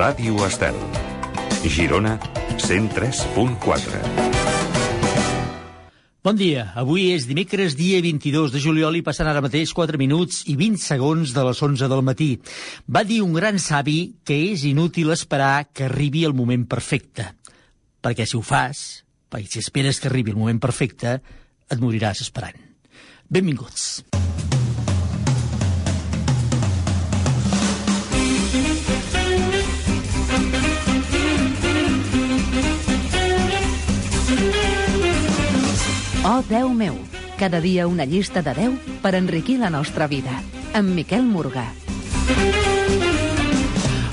Ràdio Estel. Girona 103.4. Bon dia. Avui és dimecres, dia 22 de juliol i passen ara mateix 4 minuts i 20 segons de les 11 del matí. Va dir un gran savi que és inútil esperar que arribi el moment perfecte. Perquè si ho fas, perquè si esperes que arribi el moment perfecte, et moriràs esperant. Benvinguts. Oh, Déu meu, cada dia una llista de 10 per enriquir la nostra vida. Amb Miquel Morgà.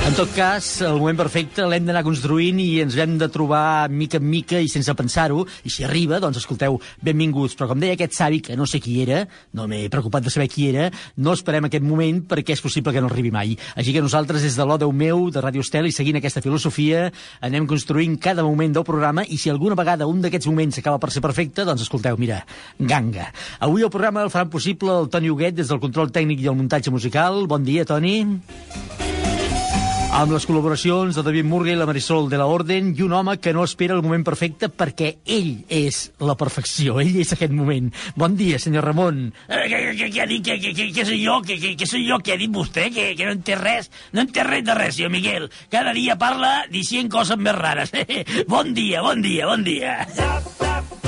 En tot cas, el moment perfecte l'hem d'anar construint i ens hem de trobar mica en mica i sense pensar-ho, i si arriba, doncs escolteu, benvinguts. Però com deia aquest savi, que no sé qui era, no m'he preocupat de saber qui era, no esperem aquest moment perquè és possible que no arribi mai. Així que nosaltres, des de l'Odeu meu, de Ràdio Estel, i seguint aquesta filosofia, anem construint cada moment del programa i si alguna vegada un d'aquests moments acaba per ser perfecte, doncs escolteu, mira, ganga. Avui el programa el faran possible el Toni Huguet des del control tècnic i el muntatge musical. Bon dia, Toni amb les col·laboracions de David Murga i la Marisol de la Orden i un home que no espera el moment perfecte perquè ell és la perfecció, ell és aquest moment. Bon dia, senyor Ramon. Eh, què, ha dit? Què, soy jo? Què, soy jo? Què ha dit vostè? Que, que no en té res? No en té res de res, senyor Miguel. Cada dia parla dient coses més rares. bon dia, bon dia, bon dia. Zap,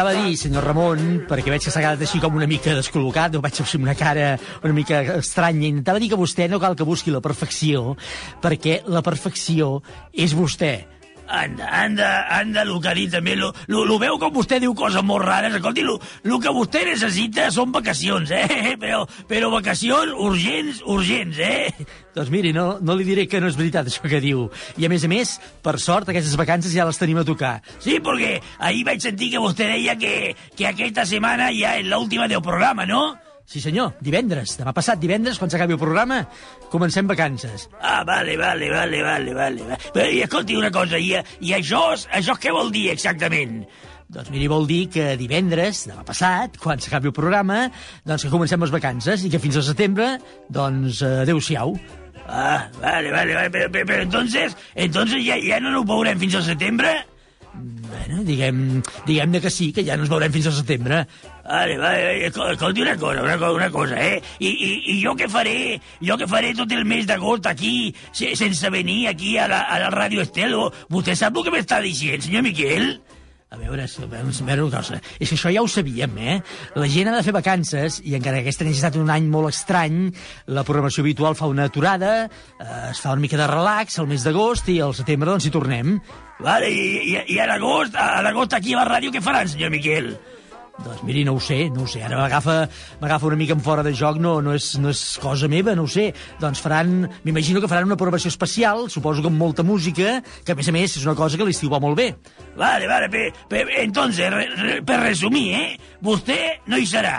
intentava dir, senyor Ramon, perquè veig que s'ha quedat així com una mica descol·locat, o vaig amb una cara una mica estranya, intentava dir que vostè no cal que busqui la perfecció, perquè la perfecció és vostè. Anda, anda, anda, el que ha dit també. Lo, lo, lo veu com vostè diu coses molt rares. Escolti, lo, lo que vostè necessita són vacacions, eh? Però, però vacacions urgents, urgents, eh? Doncs miri, no, no li diré que no és veritat això que diu. I a més a més, per sort, aquestes vacances ja les tenim a tocar. Sí, perquè ahir vaig sentir que vostè deia que, que aquesta setmana ja és l'última del programa, no? Sí, senyor, divendres. Demà passat divendres, quan s'acabi el programa, comencem vacances. Ah, vale, vale, vale, vale, vale. Però, i escolti una cosa, i, i això, això què vol dir exactament? Doncs miri, vol dir que divendres, demà passat, quan s'acabi el programa, doncs que comencem les vacances i que fins al setembre, doncs, eh, adeu-siau. Ah, vale, vale, vale, però, però, però entonces, entonces ja, ja no ho veurem fins al setembre? Bueno, diguem, diguem que sí, que ja no ens veurem fins al setembre. Vale, vale, escolti una cosa, una, cosa, una cosa, eh? I, i, I jo què faré? Jo què faré tot el mes d'agost aquí, sense venir aquí a la, a la Ràdio Estelo? Vostè sap el que m'està dient, senyor Miquel? A veure, a veure, a veure una cosa. És que això ja ho sabíem, eh? La gent ha de fer vacances, i encara que aquest any ha estat un any molt estrany, la programació habitual fa una aturada, eh, es fa una mica de relax al mes d'agost, i al setembre doncs hi tornem. Vale, i, i, i a l'agost, a l'agost aquí a la ràdio què faran, senyor Miquel? Doncs miri, no ho sé, no ho sé. Ara m'agafa una mica en fora de joc, no, no, és, no és cosa meva, no ho sé. Doncs faran, m'imagino que faran una programació especial, suposo que amb molta música, que a més a més és una cosa que l'estiu va molt bé. Vale, vale, pe, pe, entonces, re, re, per resumir, eh? Vostè no hi serà.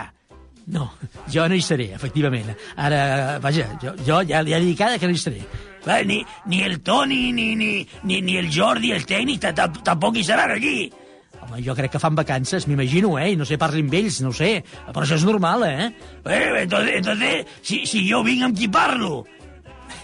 No, jo no hi seré, efectivament. Ara, vaja, jo, jo ja, ja dic ara que no hi seré. Vale, ni, ni el Toni, ni, ni, ni, ni el Jordi, el tècnic, tampoc hi seran aquí. Home, jo crec que fan vacances, m'imagino, eh? I no sé, parli amb ells, no sé. Però això és normal, eh? Eh, entonces, entonces si, si jo vinc amb qui parlo,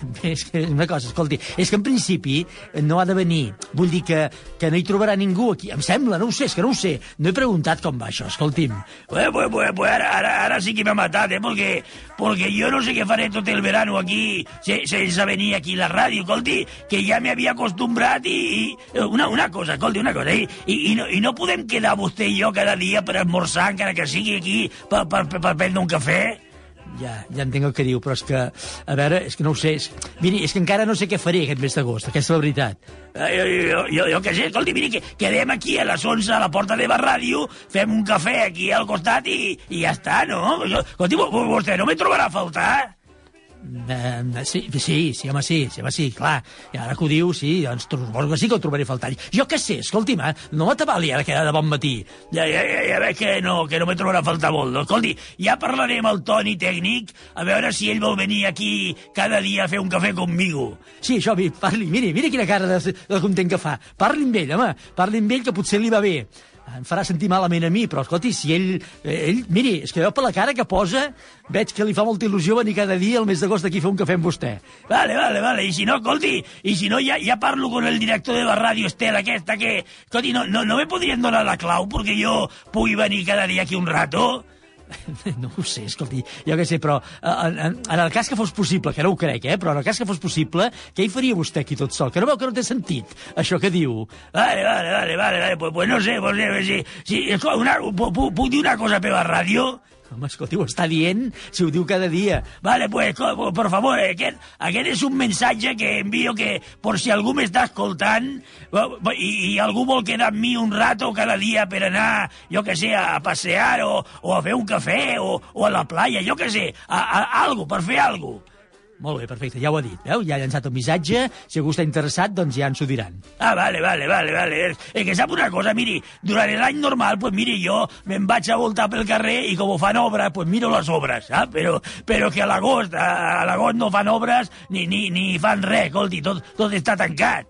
és que una cosa, escolti, és que en principi no ha de venir. Vull dir que, que no hi trobarà ningú aquí. Em sembla, no ho sé, és que no ho sé. No he preguntat com va això, escolti'm. Pues, pues, pues, pues ara, ara, sí que m'ha matat, eh? Perquè, perquè jo no sé què faré tot el verano aquí sense venir aquí a la ràdio, escolti, que ja m'havia acostumbrat i, i... Una, una cosa, escolti, una cosa, i, i, i, no, i no podem quedar vostè i jo cada dia per esmorzar, encara que sigui aquí, per, per, per, per prendre un cafè? Ja, ja entenc el que diu, però és que, a veure, és que no ho sé. És... Miri, és que encara no sé què faré aquest mes d'agost, aquesta és la veritat. Eh, jo, jo, jo, jo què sé, escolti, miri, que quedem aquí a les 11 a la porta de la ràdio, fem un cafè aquí al costat i, i ja està, no? Escolti, vostè no me trobarà a faltar? Eh, sí, sí, sí, home, sí, sí, home, sí, clar. I ara que ho diu, sí, doncs suposo que sí que ho trobaré a faltar. Jo què sé, escolti'm, eh, no m'atabali ara que era de bon matí. Ja, ja, ja, ja veig que no, que no me trobarà a faltar molt. Doncs, escolti, ja parlaré amb el Toni tècnic a veure si ell vol venir aquí cada dia a fer un cafè conmigo. Sí, això, parli, miri, miri quina cara de, de content que fa. Parli amb ell, home, parli amb ell que potser li va bé. Em farà sentir malament a mi, però escolti, si ell... eh, ell miri, és que veu per la cara que posa, veig que li fa molta il·lusió venir cada dia al mes d'agost aquí a fer un cafè amb vostè. Vale, vale, vale. I si no, escolti, i si no, ja, ja parlo con el director de la ràdio Estel aquesta que... Escolti, no, no, no me podrien donar la clau perquè jo pugui venir cada dia aquí un rato? No ho sé, escolti, jo què sé, però eh, en, en, en el cas que fos possible, que no ho crec, eh, però en el cas que fos possible, què hi faria vostè aquí tot sol? Que no veu que no té sentit, això que diu? Vale, vale, vale, vale, vale. Pues, pues no sé, pues, eh, si, si, escolta, una, pu- pu- puc dir una cosa per la ràdio? Home, escolti, ho està dient si ho diu cada dia. Vale, pues, por favor, eh, aquest, aquest és un mensatge que envio que, por si algú m'està escoltant i, i algú vol quedar amb mi un rato cada dia per anar, jo que sé, a passear o, o a fer un cafè o, o a la playa, jo que sé, a, a, algo, per fer algo. Molt bé, perfecte, ja ho ha dit, veu? Ja ha llançat un missatge, si algú està interessat, doncs ja ens ho diran. Ah, vale, vale, vale, vale. És que sap una cosa, miri, durant l'any normal, pues miri, jo me'n vaig a voltar pel carrer i com ho fan obra, pues miro les obres, saps? Però, però que a l'agost, a, a l'agost no fan obres ni, ni, ni fan res, escolti, tot, tot està tancat.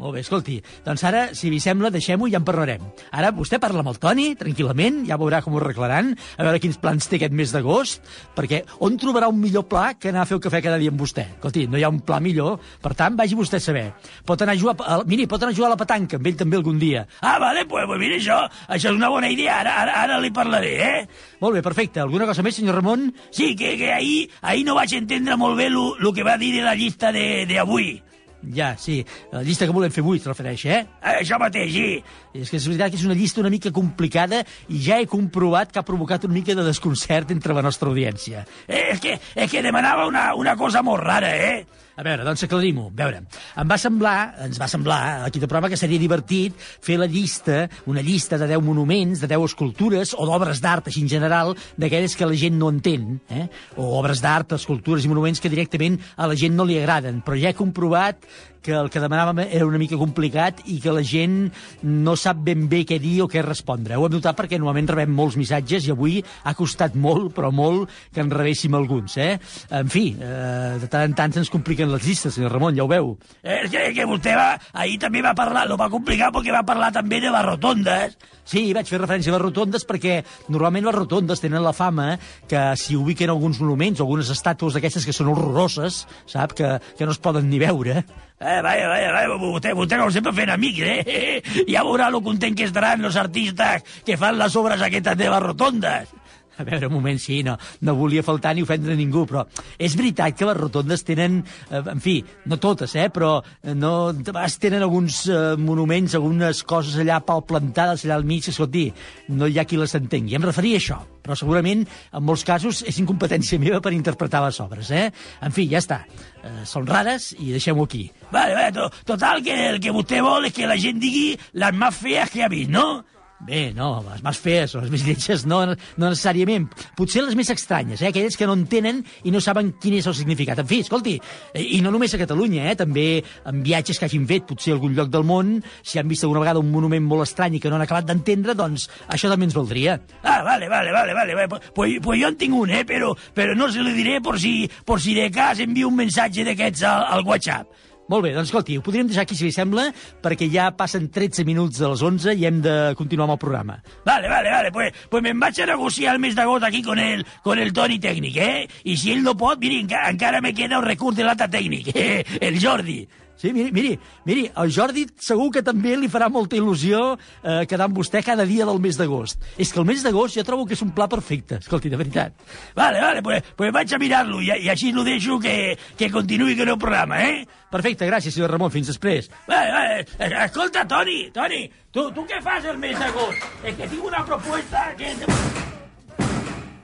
Molt bé, escolti, doncs ara, si vi sembla, deixem-ho i ja en parlarem. Ara vostè parla amb el Toni, tranquil·lament, ja veurà com ho arreglaran, a veure quins plans té aquest mes d'agost, perquè on trobarà un millor pla que anar a fer el cafè cada dia amb vostè? Escolti, no hi ha un pla millor, per tant, vagi vostè a saber. Pot anar a jugar, a, miri, pot anar a jugar a la petanca amb ell també algun dia. Ah, vale, pues, pues mira, això, això és una bona idea, ara, ara, ara li parlaré, eh? Molt bé, perfecte. Alguna cosa més, senyor Ramon? Sí, que, que ahir, ahir no vaig entendre molt bé el que va dir de la llista d'avui. Ja, sí. La llista que volem fer avui, es refereix, eh? Això mateix, sí. És que és veritat que és una llista una mica complicada i ja he comprovat que ha provocat una mica de desconcert entre la nostra audiència. Eh, és, que, és que demanava una, una cosa molt rara, eh? A veure, doncs aclarim-ho. A veure, em va semblar, ens va semblar, aquí de programa, que seria divertit fer la llista, una llista de 10 monuments, de 10 escultures o d'obres d'art, així en general, d'aquelles que la gent no entén, eh? o obres d'art, escultures i monuments que directament a la gent no li agraden. Però ja he comprovat que el que demanàvem era una mica complicat i que la gent no sap ben bé què dir o què respondre. Ho hem notat perquè normalment rebem molts missatges i avui ha costat molt, però molt, que en rebéssim alguns, eh? En fi, eh, de tant en tant se'ns compliquen les llistes, senyor Ramon, ja ho veu. Eh, És que, que vostè va, ahir també va parlar, lo va complicar perquè va parlar també de les rotondes. Sí, vaig fer referència a les rotondes perquè normalment les rotondes tenen la fama que s'hi ubiquen alguns monuments algunes estàtues d'aquestes que són horroroses, sap? Que, que no es poden ni veure. Eh, vaja, vaja, vaja, vostè, vostè com sempre fent amics, eh? Ja veurà lo content que estaran els artistes que fan les obres aquestes de les rotondes. A veure, un moment, sí, no, no volia faltar ni ofendre ningú, però és veritat que les rotondes tenen, eh, en fi, no totes, eh, però eh, no, de vegades tenen alguns eh, monuments, algunes coses allà pal plantades allà al mig, escolti, no hi ha qui les entengui. Em referia a això, però segurament en molts casos és incompetència meva per interpretar les obres, eh? En fi, ja està. Eh, són rares i deixem-ho aquí. Vale, vale, to, total, que el que vostè vol és que la gent digui les més fees que ha vist, no? Bé, no, les més fees o les més lletges no, no necessàriament. Potser les més estranyes, eh? aquelles que no entenen i no saben quin és el significat. En fi, escolti, eh, i no només a Catalunya, eh? també en viatges que hagin fet, potser a algun lloc del món, si han vist alguna vegada un monument molt estrany que no han acabat d'entendre, doncs això també ens valdria. Ah, vale, vale, vale, vale. Pues, pues, jo en tinc un, eh? Però, però no se li diré por si, por si de cas envio un missatge d'aquests al, al WhatsApp. Molt bé, doncs escolti, ho podríem deixar aquí, si li sembla, perquè ja passen 13 minuts de les 11 i hem de continuar amb el programa. Vale, vale, vale, pues, pues me'n vaig a negociar el mes d'agost aquí con el, con el Toni tècnic, eh? I si ell no pot, miri, enca encara me queda el recurs de l'altre tècnic, eh? el Jordi. Sí, miri, miri, miri, el Jordi segur que també li farà molta il·lusió eh, quedar amb vostè cada dia del mes d'agost. És que el mes d'agost jo trobo que és un pla perfecte, escolti, de veritat. Vale, vale, pues, pues vaig a mirar-lo i, i així lo deixo que, que continuï con el programa, eh? Perfecte, gràcies, senyor Ramon, fins després. Vale, vale. Escolta, Toni, Toni, tu, tu què fas el mes d'agost? És que tinc una proposta que...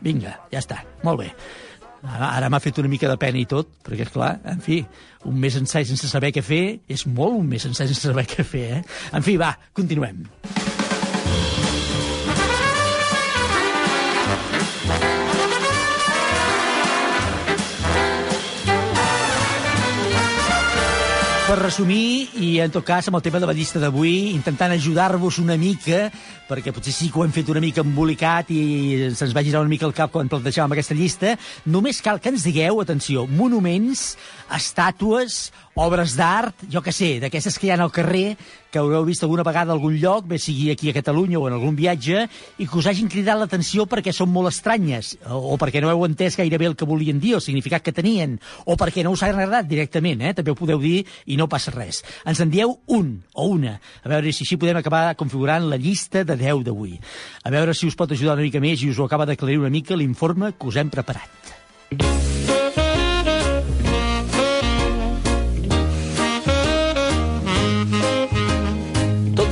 Vinga, ja està, molt bé. Ara, ara m'ha fet una mica de pena i tot, perquè, és clar, en fi, un mes sencer sense saber què fer és molt un mes sencer sense saber què fer, eh? En fi, va, continuem. Per resumir, i en tot cas amb el tema de la llista d'avui, intentant ajudar-vos una mica, perquè potser sí que ho hem fet una mica embolicat i se'ns va girar una mica el cap quan plantejàvem aquesta llista, només cal que ens digueu, atenció, monuments, estàtues, obres d'art, jo que sé, d'aquestes que hi ha al carrer, que haureu vist alguna vegada algun lloc, bé sigui aquí a Catalunya o en algun viatge, i que us hagin cridat l'atenció perquè són molt estranyes, o, perquè no heu entès gairebé el que volien dir, o el significat que tenien, o perquè no us han agradat directament, eh? també ho podeu dir i no passa res. Ens en dieu un o una, a veure si així podem acabar configurant la llista de 10 d'avui. A veure si us pot ajudar una mica més i us ho acaba d'aclarir una mica l'informe que us hem preparat.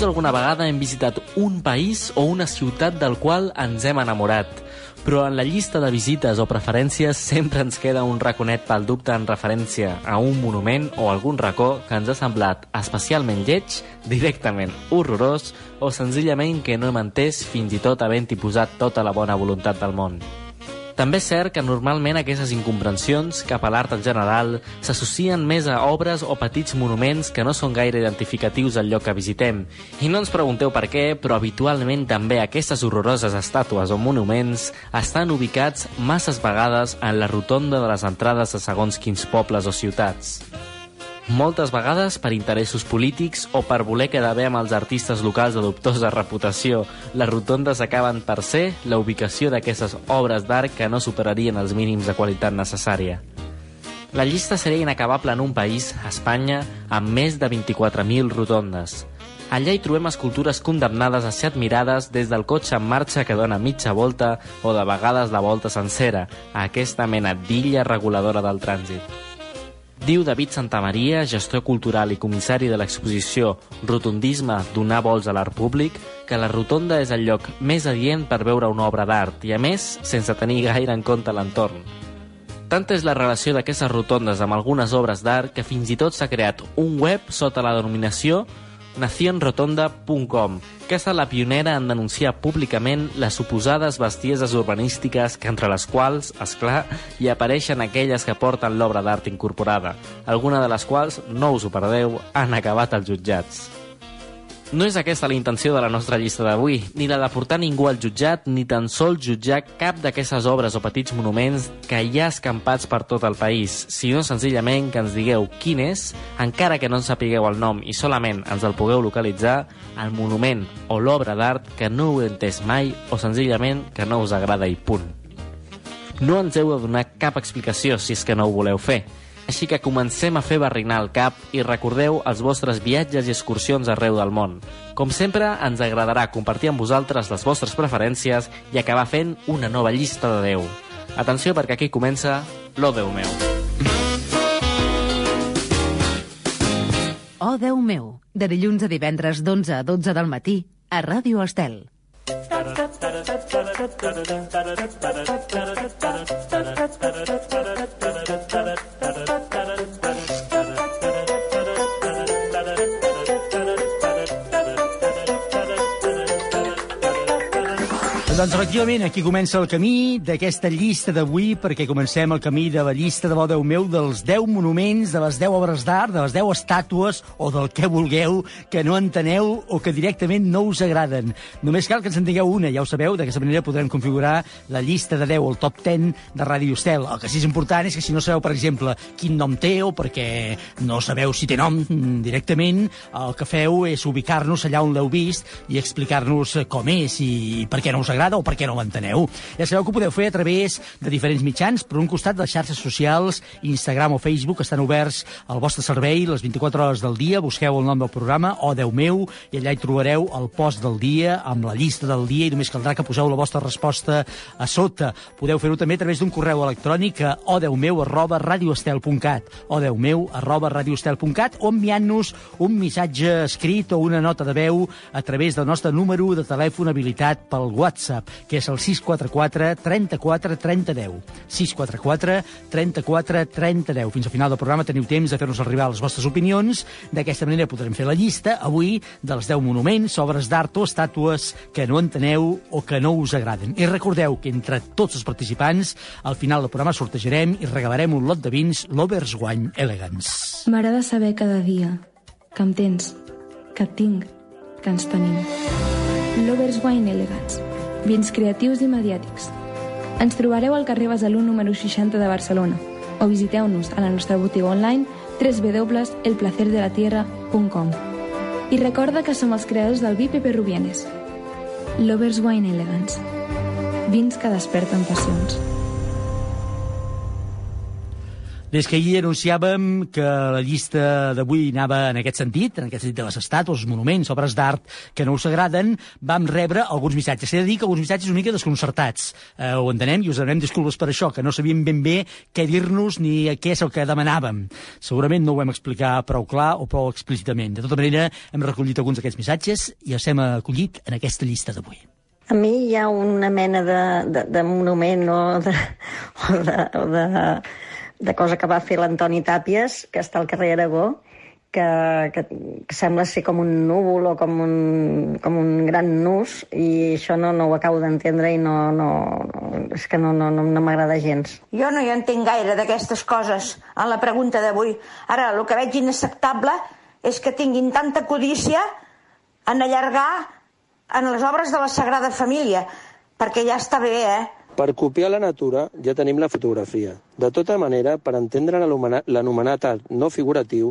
Alguna vegada hem visitat un país o una ciutat del qual ens hem enamorat, però en la llista de visites o preferències sempre ens queda un raconet pel dubte en referència a un monument o algun racó que ens ha semblat especialment lleig, directament horrorós o senzillament que no hem entès fins i tot havent-hi posat tota la bona voluntat del món. També és cert que normalment aquestes incomprensions cap a l'art en general s'associen més a obres o petits monuments que no són gaire identificatius al lloc que visitem. I no ens pregunteu per què, però habitualment també aquestes horroroses estàtues o monuments estan ubicats masses vegades en la rotonda de les entrades a segons quins pobles o ciutats moltes vegades per interessos polítics o per voler quedar bé amb els artistes locals de dubtosa reputació. Les rotondes acaben per ser la ubicació d'aquestes obres d'art que no superarien els mínims de qualitat necessària. La llista seria inacabable en un país, Espanya, amb més de 24.000 rotondes. Allà hi trobem escultures condemnades a ser admirades des del cotxe en marxa que dona mitja volta o de vegades la volta sencera, a aquesta mena d'illa reguladora del trànsit. Diu David Santamaria, gestor cultural i comissari de l'exposició Rotundisme donar vols a l'art públic, que la rotonda és el lloc més adient per veure una obra d'art i, a més, sense tenir gaire en compte l'entorn. Tanta és la relació d'aquestes rotondes amb algunes obres d'art que fins i tot s'ha creat un web sota la denominació nacionrotonda.com, que estat la pionera en denunciar públicament les suposades bestieses urbanístiques que entre les quals, és clar, hi apareixen aquelles que porten l'obra d'art incorporada, alguna de les quals, no us ho perdeu, han acabat als jutjats. No és aquesta la intenció de la nostra llista d'avui, ni la de portar ningú al jutjat, ni tan sols jutjar cap d'aquestes obres o petits monuments que hi ha escampats per tot el país, sinó senzillament que ens digueu quin és, encara que no en sapigueu el nom i solament ens el pugueu localitzar, el monument o l'obra d'art que no heu entès mai o senzillament que no us agrada i punt. No ens heu de donar cap explicació si és que no ho voleu fer, així que comencem a fer barrinar el cap i recordeu els vostres viatges i excursions arreu del món. Com sempre, ens agradarà compartir amb vosaltres les vostres preferències i acabar fent una nova llista de 10. Atenció perquè aquí comença l'O Déu meu. Oh, Déu meu, de dilluns a divendres d'11 a 12 del matí a Ràdio Estel. Doncs efectivament, aquí comença el camí d'aquesta llista d'avui, perquè comencem el camí de la llista de bo Déu meu dels 10 monuments, de les 10 obres d'art, de les 10 estàtues o del que vulgueu que no enteneu o que directament no us agraden. Només cal que ens en digueu una, ja ho sabeu, d'aquesta manera podrem configurar la llista de 10, el top 10 de Ràdio Estel. El que sí és important és que si no sabeu, per exemple, quin nom té o perquè no sabeu si té nom directament, el que feu és ubicar-nos allà on l'heu vist i explicar-nos com és i per què no us agrada o per què no ho enteneu. Ja sabeu que ho podeu fer a través de diferents mitjans. Per un costat, les xarxes socials, Instagram o Facebook, estan oberts al vostre servei les 24 hores del dia. Busqueu el nom del programa, o oh, Déu meu, i allà hi trobareu el post del dia amb la llista del dia i només caldrà que poseu la vostra resposta a sota. Podeu fer-ho també a través d'un correu electrònic a odeumeu arroba radioestel.cat odeumeu arroba radioestel.cat o enviant-nos un missatge escrit o una nota de veu a través del nostre número de telèfon habilitat pel WhatsApp WhatsApp, que és el 644 34 30 10. 644 34 30 10. Fins al final del programa teniu temps de fer-nos arribar les vostres opinions. D'aquesta manera podrem fer la llista, avui, dels 10 monuments, obres d'art o estàtues que no enteneu o que no us agraden. I recordeu que entre tots els participants, al final del programa sortejarem i regalarem un lot de vins Lovers Wine Elegance. M'agrada saber cada dia que em tens, que et tinc, que ens tenim. Lovers Wine Elegance. Vins creatius i mediàtics. Ens trobareu al carrer Besalú número 60 de Barcelona o visiteu-nos a la nostra botiga online www.elplacerdelatierra.com I recorda que som els creadors del vi Pepe Rubienes. Lovers Wine Elegance. Vins que desperten passions. Des que ahir anunciàvem que la llista d'avui anava en aquest sentit, en aquest sentit de les estàtues, monuments, obres d'art que no us agraden, vam rebre alguns missatges. S'ha de dir que alguns missatges una mica desconcertats. Eh, ho entenem i us demanem disculpes per això, que no sabíem ben bé què dir-nos ni què és el que demanàvem. Segurament no ho vam explicar prou clar o prou explícitament. De tota manera, hem recollit alguns d'aquests missatges i els hem acollit en aquesta llista d'avui. A mi hi ha una mena de, de, de monument o de, o de, o de de cosa que va fer l'Antoni Tàpies, que està al carrer Aragó, que, que, que sembla ser com un núvol o com un, com un gran nus, i això no, no ho acabo d'entendre i no, no, és que no, no, no, no m'agrada gens. Jo no hi entenc gaire d'aquestes coses en la pregunta d'avui. Ara, el que veig inacceptable és que tinguin tanta codícia en allargar en les obres de la Sagrada Família, perquè ja està bé, eh? Per copiar la natura ja tenim la fotografia. De tota manera, per entendre l'anomenat art no figuratiu,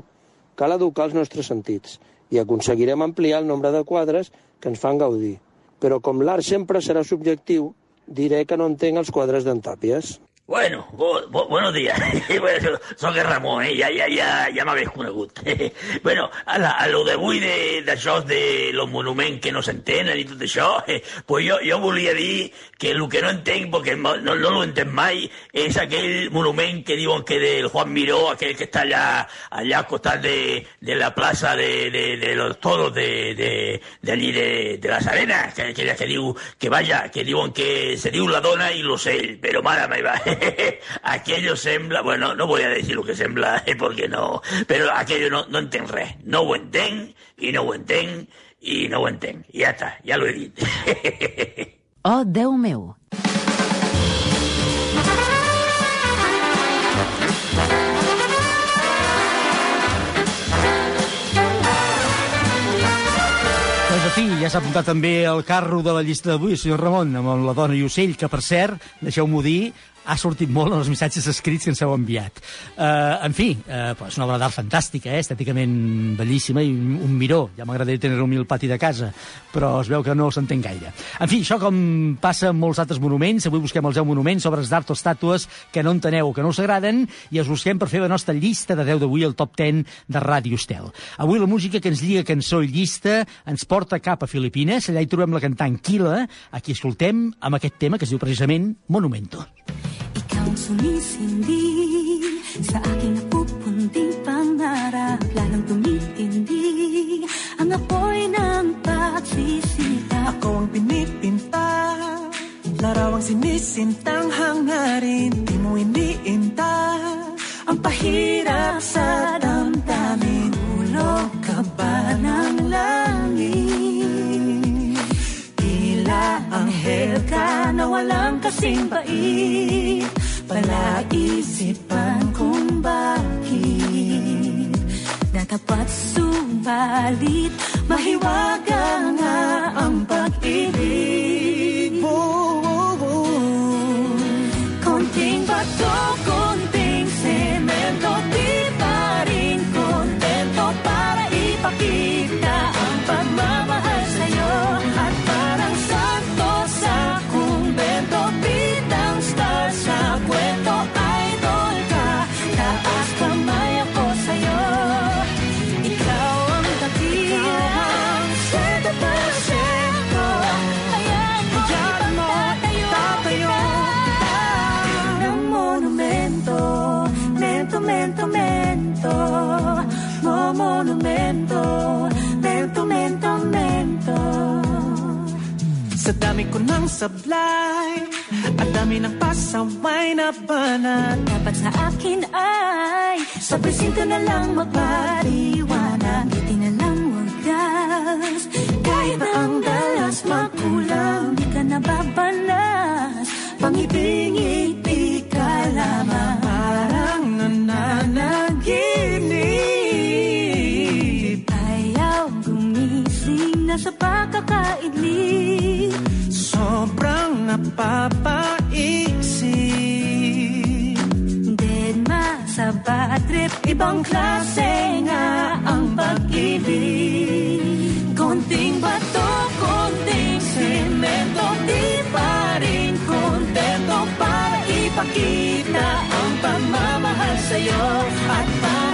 cal educar els nostres sentits i aconseguirem ampliar el nombre de quadres que ens fan gaudir. Però com l'art sempre serà subjectiu, diré que no entenc els quadres d'en Tàpies. Bueno, buenos días. bueno, soc el Ramon, eh? ja, ja, ja, ja m'hagués conegut. bueno, a, la, a lo d'avui d'això de, de los monuments que no s'entenen i tot això, eh, pues jo, jo volia dir que el que no entenc, perquè no, lo entenc mai, és aquell monument que diuen que del Juan Miró, aquell que està allà, allà al costat de, de la plaça de, de, los toros de, de, de, allí de, de arenas, que, que, que diu que vaya, que diuen que se la dona i l'ocell, però mare meva, aquello sembla, bueno, no voy a decir lo que sembla, eh, porque no, pero aquello no, no entenc res. No ho entenc, i no ho entenc, i no ho entenc. I ja està, ja l'ho he dit. oh, Déu meu! Doncs, en fi, ja s'ha apuntat també el carro de la llista d'avui, senyor Ramon, amb la dona i ocell, que, per cert, deixeu-m'ho dir, ha sortit molt en els missatges escrits que ens heu enviat. Uh, en fi, uh, pues una obra d'art fantàstica, eh? estèticament bellíssima i un miró. Ja m'agradaria tenir-ho al pati de casa, però es veu que no s'entén gaire. En fi, això com passa amb molts altres monuments, avui busquem els 10 monuments, obres d'art o estàtues que no enteneu, que no us agraden, i els busquem per fer la nostra llista de 10 d'avui, el top 10 de Ràdio Estel. Avui la música que ens lliga cançó i llista ens porta cap a Filipines, allà hi trobem la cantant Kila, a qui escoltem amb aquest tema que es diu precisament Monumento. Ikaw ang sumisindi Sa aking napupunting pangarap. Lalong tumitindi Ang apoy ng pagsisita. Ako ang pinipinta Larawang sinisintang hangarin. Di mo iniinta Ang pahirap sa damdamin. Ulog ka ba ng langit? Tila anghel ka na walang kasing bait Palaisipan kung bakit Natapat subalit Mahiwaga nga ang pag-ibig ng sablay At dami ng pasaway na banat Dapat sa akin ay Sa presinto na lang magpaliwanag. Ngiti na lang wagas Kahit na ang dalas magkulang Di ka nababanas. Pangiti-ngiti ka lamang. Parang nananaginip. Ayaw gumising na sa pagkakaidlip Sobrang napapaisip. Deadma sa bad trip Ibang klase nga ang pag-ibig. Konting bato, konting semento Di pa rin kontento Para ipakita ang pagmamahal sa'yo At parang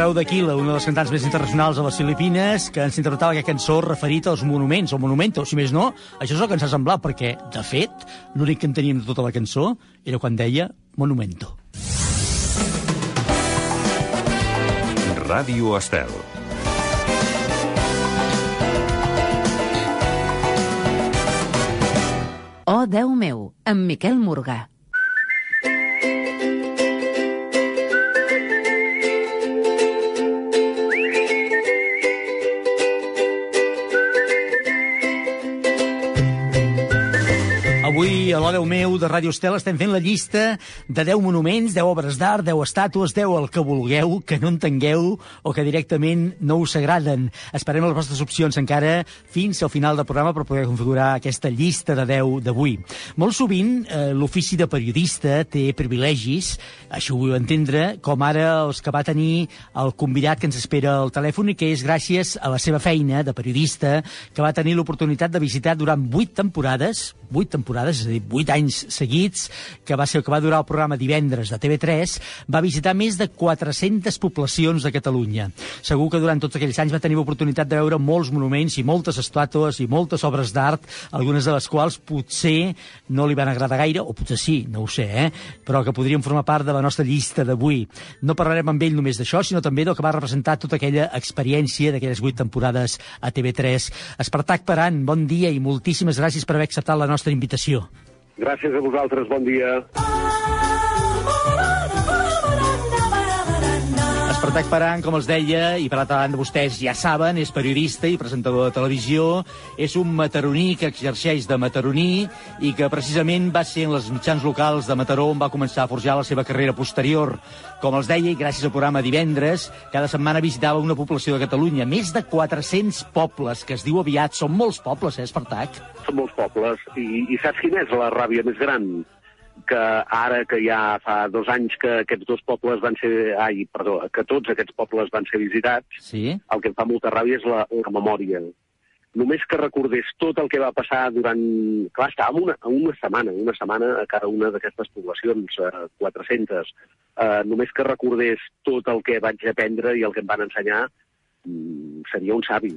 veu d'Aquila, una de les cantants més internacionals a les Filipines, que ens interpretava aquesta cançó referit als monuments, o monumento, si més no. Això és el que ens ha semblat, perquè, de fet, l'únic que en teníem de tota la cançó era quan deia monumento. Ràdio Estel. Oh, Déu meu, amb Miquel Morgà. Avui, a l'Odeu meu de Ràdio Estel, estem fent la llista de 10 monuments, 10 obres d'art, 10 estàtues, 10 el que vulgueu, que no entengueu o que directament no us agraden. Esperem les vostres opcions encara fins al final del programa per poder configurar aquesta llista de 10 d'avui. Molt sovint, eh, l'ofici de periodista té privilegis, això ho vull entendre, com ara els que va tenir el convidat que ens espera al telèfon i que és gràcies a la seva feina de periodista que va tenir l'oportunitat de visitar durant 8 temporades, 8 temporades, és a dir, 8 anys seguits, que va ser el que va durar el programa divendres de TV3, va visitar més de 400 poblacions de Catalunya. Segur que durant tots aquells anys va tenir l'oportunitat de veure molts monuments i moltes estàtues i moltes obres d'art, algunes de les quals potser no li van agradar gaire, o potser sí, no ho sé, eh? però que podrien formar part de la nostra llista d'avui. No parlarem amb ell només d'això, sinó també del que va representar tota aquella experiència d'aquelles 8 temporades a TV3. Espartac Paran, bon dia i moltíssimes gràcies per haver acceptat la nostra invitació. Gràcies a vosaltres, bon dia. Espartac Paran, com els deia, i per altra banda vostès ja saben, és periodista i presentador de televisió, és un mataroní que exerceix de mataroní i que precisament va ser en les mitjans locals de Mataró on va començar a forjar la seva carrera posterior. Com els deia, i gràcies al programa Divendres, cada setmana visitava una població de Catalunya, més de 400 pobles, que es diu aviat, són molts pobles, eh, Espartac? Són molts pobles. I, I saps quina és la ràbia més gran? Que ara que ja fa dos anys que aquests dos pobles van ser... Ai, perdó, que tots aquests pobles van ser visitats, Sí? el que em fa molta ràbia és la, la memòria. Només que recordés tot el que va passar durant... Clar, estàvem una, una setmana, una setmana a cada una d'aquestes poblacions, eh, 400. Eh, només que recordés tot el que vaig aprendre i el que em van ensenyar, mm, seria un savi.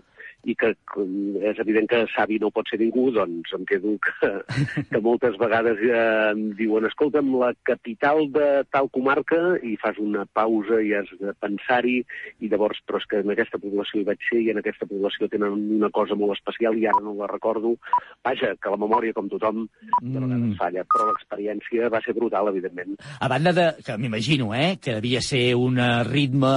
I que com és evident que savi no pot ser ningú, doncs em quedo que, que moltes vegades eh, em diuen escolta'm, la capital de tal comarca, i fas una pausa i has de pensar-hi, i llavors, però és que en aquesta població hi vaig ser, i en aquesta població tenen una cosa molt especial, i ara no la recordo. Vaja, que la memòria, com tothom, de vegades falla, però l'experiència va ser brutal, evidentment. A banda de, que m'imagino, eh, que devia ser un eh, ritme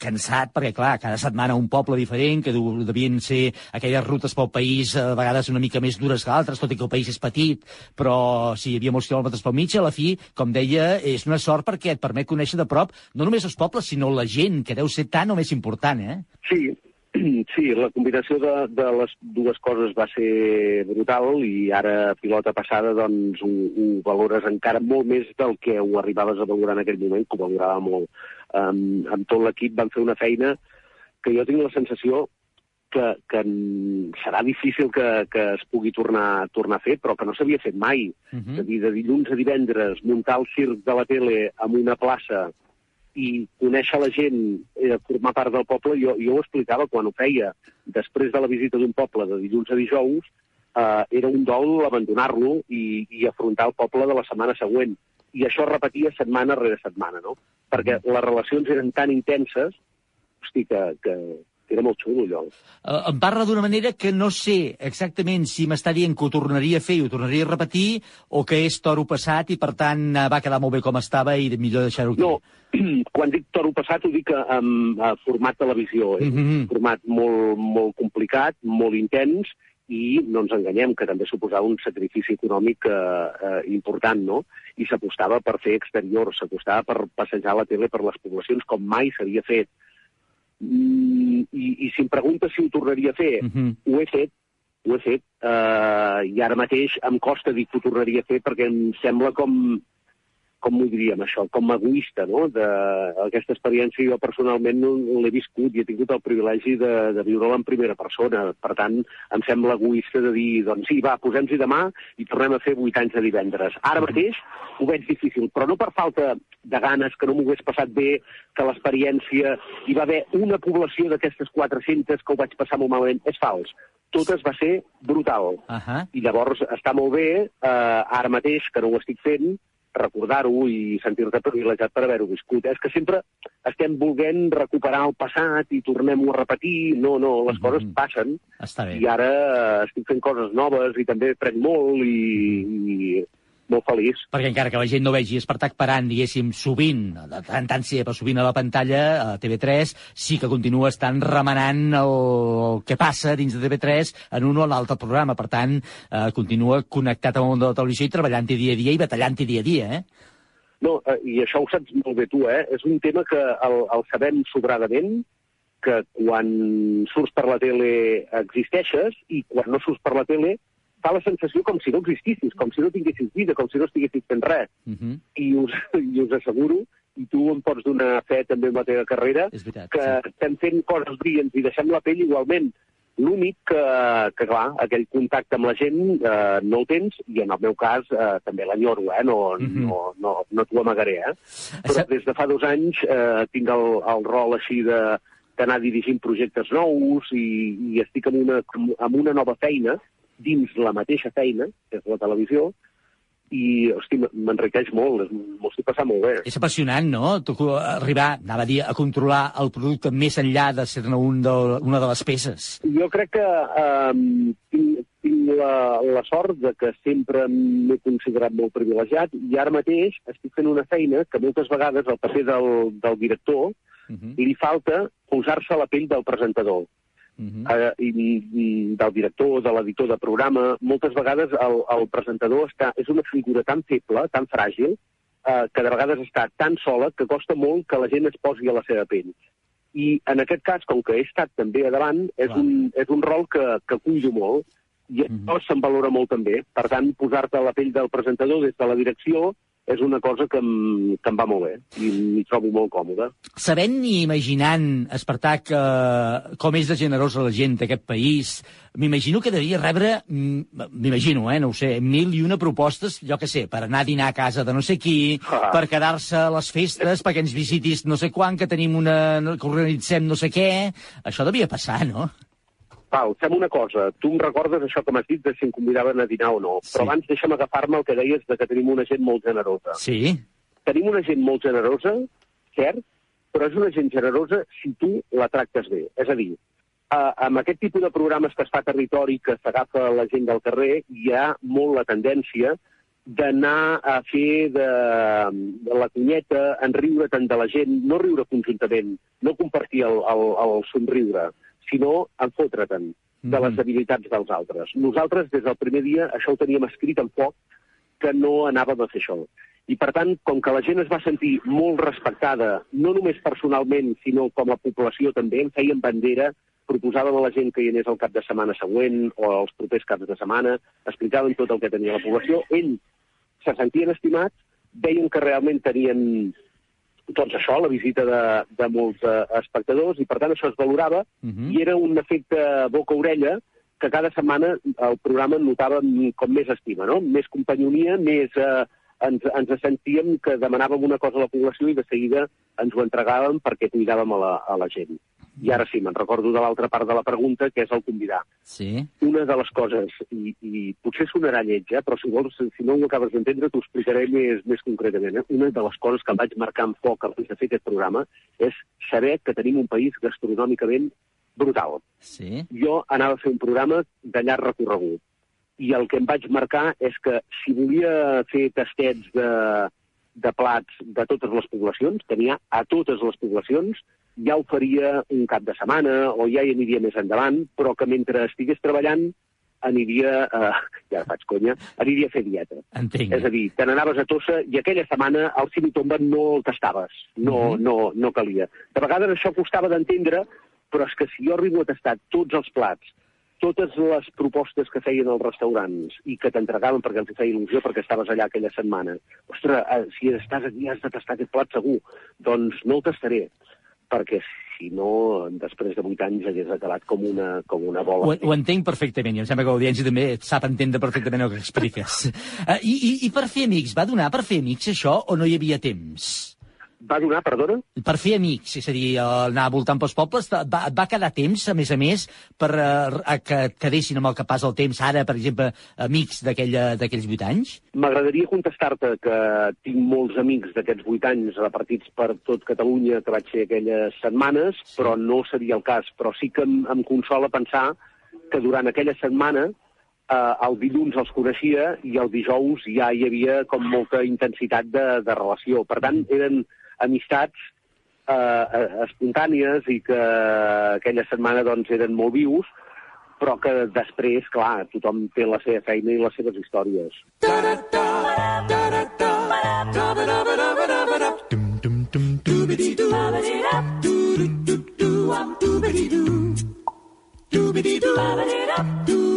cansat, perquè, clar, cada setmana un poble diferent, que du- devien ser aquelles rutes pel país eh, a vegades una mica més dures que altres, tot i que el país és petit, però si hi havia molts quilòmetres pel mig, a la fi, com deia, és una sort perquè et permet conèixer de prop no només els pobles, sinó la gent, que deu ser tan o més important, eh? Sí, sí, la combinació de, de les dues coses va ser brutal i ara, pilota passada, doncs ho, ho valores encara molt més del que ho arribaves a valorar en aquell moment, que ho valorava molt. Um, amb tot l'equip vam fer una feina que jo tinc la sensació que, que serà difícil que, que es pugui tornar, tornar a fer, però que no s'havia fet mai. Uh És a dir, de dilluns a divendres, muntar el circ de la tele en una plaça i conèixer la gent, eh, formar part del poble, jo, jo ho explicava quan ho feia. Després de la visita d'un poble de dilluns a dijous, eh, era un dol abandonar-lo i, i afrontar el poble de la setmana següent. I això es repetia setmana rere setmana, no? Perquè les relacions eren tan intenses, hosti, que, que, que era molt xulo, allò. Eh, em parla d'una manera que no sé exactament si m'està dient que ho tornaria a fer i ho tornaria a repetir o que és toro passat i, per tant, eh, va quedar molt bé com estava i millor deixar-ho aquí. No, quan dic toro passat ho dic en uh, format televisió. És Mhm. un format molt, molt complicat, molt intens, i no ens enganyem, que també suposava un sacrifici econòmic eh, eh, important, no? I s'apostava per fer exterior, s'apostava per passejar la tele per les poblacions com mai s'havia fet. Mm, i, I si em preguntes si ho tornaria a fer, Mhm. ho he fet, ho he fet, eh, i ara mateix em costa dir que ho tornaria a fer perquè em sembla com, com ho diríem això, com egoista, no? De, aquesta experiència jo personalment no l'he viscut i he tingut el privilegi de, de viure-la en primera persona. Per tant, em sembla egoista de dir, doncs sí, va, posem-hi demà i tornem a fer vuit anys de divendres. Ara mateix ho veig difícil, però no per falta de ganes, que no m'ho hagués passat bé, que l'experiència... Hi va haver una població d'aquestes 400 que ho vaig passar molt malament. És fals. Totes va ser brutal. Uh -huh. I llavors està molt bé, eh, ara mateix, que no ho estic fent, recordar-ho i sentir-te privilegiat per haver-ho viscut. És que sempre estem volent recuperar el passat i tornem-ho a repetir. No, no, les coses passen Està bé. i ara eh, estic fent coses noves i també prenc molt i, i molt feliç. Perquè encara que la gent no vegi Espartac parant, diguéssim, sovint, de tant tant sí, però sovint a la pantalla, a TV3, sí que continua estant remenant el, el que passa dins de TV3 en un o l'altre programa. Per tant, eh, continua connectat amb el món de la televisió i treballant-hi dia a dia i batallant-hi dia a dia, eh? No, eh, i això ho saps molt bé tu, eh? És un tema que el, el sabem sobradament, que quan surts per la tele existeixes i quan no surts per la tele fa la sensació com si no existissis, com si no tinguessis vida, com si no estiguessis fent res. Uh -huh. I us, i us asseguro, i tu em pots donar fe també amb la teva carrera, veritat, que sí. estem fent coses brillants i deixem la pell igualment. L'únic que, que, clar, aquell contacte amb la gent eh, no el tens, i en el meu cas eh, també l'enyoro, eh? No, Mhm. no, no, no t'ho amagaré, eh? Però Això- des de fa dos anys eh, tinc el, el rol així de d'anar dirigint projectes nous i, i estic en una, en una nova feina dins la mateixa feina, que és la televisió, i, hosti, m'enriqueix molt, m'ho estic passant molt bé. És apassionant, no? Tu, arribar, anava a dir, a controlar el producte més enllà de ser-ne un de, una de les peces. Jo crec que um, tinc, tinc la, la sort de que sempre m'he considerat molt privilegiat i ara mateix estic fent una feina que moltes vegades el paper del, del director Uh -huh. li falta posar-se a la pell del presentador. Uh -huh. eh, i, i del director, de l'editor de programa, moltes vegades el, el presentador està, és una figura tan feble, tan fràgil, eh, que de vegades està tan sola que costa molt que la gent es posi a la seva pell. I en aquest cas, com que he estat també a davant, és, Clar. un, és un rol que, que cuido molt i això se'n valora molt també. Per tant, posar-te a la pell del presentador des de la direcció és una cosa que em, que em va molt bé i m'hi trobo molt còmode. Sabent i imaginant, Espartac, eh, com és de generosa la gent d'aquest país, m'imagino que devia rebre, mm, m'imagino, eh, no ho sé, mil i una propostes, jo que sé, per anar a dinar a casa de no sé qui, Ah. per quedar-se a les festes, perquè ens visitis no sé quan, que tenim una... que organitzem no sé què... Això devia passar, no? Val, fem una cosa. Tu em recordes això que m'has dit de si em convidaven a dinar o no. Sí. Però abans deixa'm agafar-me el que deies de que tenim una gent molt generosa. Sí. Tenim una gent molt generosa, cert, però és una gent generosa si tu la tractes bé. És a dir, eh, amb aquest tipus de programes que es fa a territori, que s'agafa la gent del carrer, hi ha molt la tendència d'anar a fer de, de la cunyeta, en riure tant de la gent, no riure conjuntament, no compartir el, el, el somriure, sinó en fotre-te'n de les habilitats dels altres. Nosaltres, des del primer dia, això ho teníem escrit en foc, que no anàvem a fer això. I, per tant, com que la gent es va sentir molt respectada, no només personalment, sinó com a població també, en feien bandera, proposàvem a la gent que hi anés el cap de setmana següent o els propers caps de setmana, explicaven tot el que tenia la població, ells se sentien estimats, veien que realment tenien doncs això, la visita de, de molts eh, espectadors, i per tant això es valorava, Mhm. i era un efecte boca-orella que cada setmana el programa notava com més estima, no? Més companyonia, més... Eh, ens, ens sentíem que demanàvem una cosa a la població i de seguida ens ho entregàvem perquè cuidàvem a la, a la gent. I ara sí, me'n recordo de l'altra part de la pregunta, que és el convidar. Sí. Una de les coses, i, i potser sonarà eh, però si vols, si no ho acabes d'entendre, t'ho explicaré més, més concretament. Eh? Una de les coses que em vaig marcar en foc abans de fer aquest programa és saber que tenim un país gastronòmicament brutal. Sí. Jo anava a fer un programa de llarg recorregut, i el que em vaig marcar és que si volia fer tastets de, de plats de totes les poblacions, tenia a totes les poblacions, ja ho faria un cap de setmana o ja hi aniria més endavant, però que mentre estigués treballant aniria, eh, ja faig conya, aniria a fer dieta. Entenc. És a dir, te n'anaves a Tossa i aquella setmana el Simitomba no el tastaves, no, Mhm. no, no calia. De vegades això costava d'entendre, però és que si jo arribo a tastar tots els plats, totes les propostes que feien els restaurants i que t'entregaven perquè els feia il·lusió perquè estaves allà aquella setmana. Ostres, eh, si estàs aquí has de tastar aquest plat segur. Doncs no el tastaré, perquè si no, després de vuit anys hagués acabat com una, com una bola. Ho, ho entenc perfectament i em sembla que l'audiència també sap entendre perfectament el que expliques. Uh, i, i, I per fer amics, va donar per fer amics això o no hi havia temps? Va donar, perdona? Per fer amics, és a dir, anar voltant pels pobles, va, va quedar temps, a més a més, per uh, que et quedessin amb el que passa el temps ara, per exemple, amics d'aquella- d'aquells vuit anys? M'agradaria contestar-te que tinc molts amics d'aquests vuit anys repartits per tot Catalunya que vaig fer aquelles setmanes, però no seria el cas. Però sí que em, em consola pensar que durant aquella setmana eh, el dilluns els coneixia i el dijous ja hi havia com molta intensitat de, de relació. Per tant, eren amistats eh, eh, espontànies i que aquella setmana doncs, eren molt vius, però que després, clar, tothom té la seva feina i les seves històries. Avui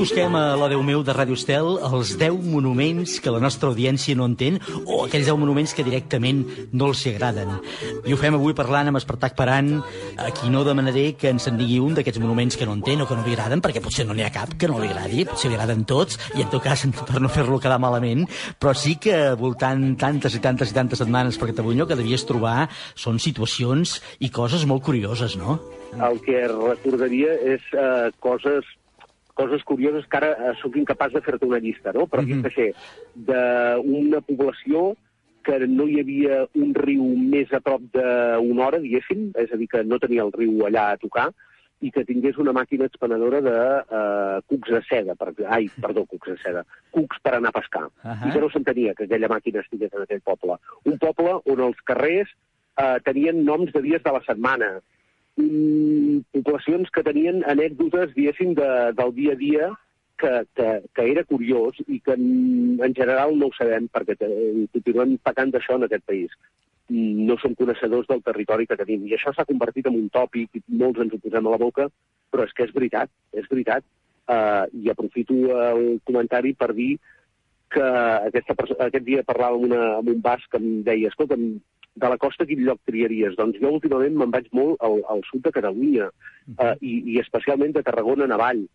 busquem a la Déu meu de Ràdio Estel els 10 monuments que la nostra audiència no entén o aquells 10 monuments que directament no els agraden. I ho fem avui parlant amb Espartac Paran, a qui no demanaré que ens en digui un d'aquests monuments que no entén o que no li agraden, perquè potser no n'hi ha cap que no li agradi, potser li agraden tots, i en tot cas, per no fer-lo quedar malament, però sí que voltant tantes i tantes i tantes setmanes per Catalunya que devies trobar són situacions i coses molt curioses, no? El que recordaria és eh, coses coses curioses que ara eh, sóc incapaç de fer-te una llista, no? Però mm -hmm. ser d'una població que no hi havia un riu més a prop d'una hora, diguéssim, és a dir, que no tenia el riu allà a tocar, i que tingués una màquina expenedora de eh, cucs de seda, per, ai, perdó, cucs de seda, cucs per anar a pescar. Uh. -huh. I que no s'entenia que aquella màquina estigués en aquell poble. Un poble on els carrers eh, tenien noms de dies de la setmana, poblacions que tenien anècdotes, diguéssim, de, del dia a dia que, que, que era curiós i que en, en general no ho sabem perquè te, continuem pecant d'això en aquest país. Mm, No som coneixedors del territori que tenim. I això s'ha convertit en un tòpic i molts ens ho posem a la boca, però és que és veritat, és veritat. Uh, I aprofito el comentari per dir que aquesta, aquest dia parlava amb, una, amb un basc que em deia, escolta'm, de la costa quin lloc triaries? Doncs jo últimament me'n vaig molt al, al sud de Catalunya uh, i, i especialment de Tarragona en avall.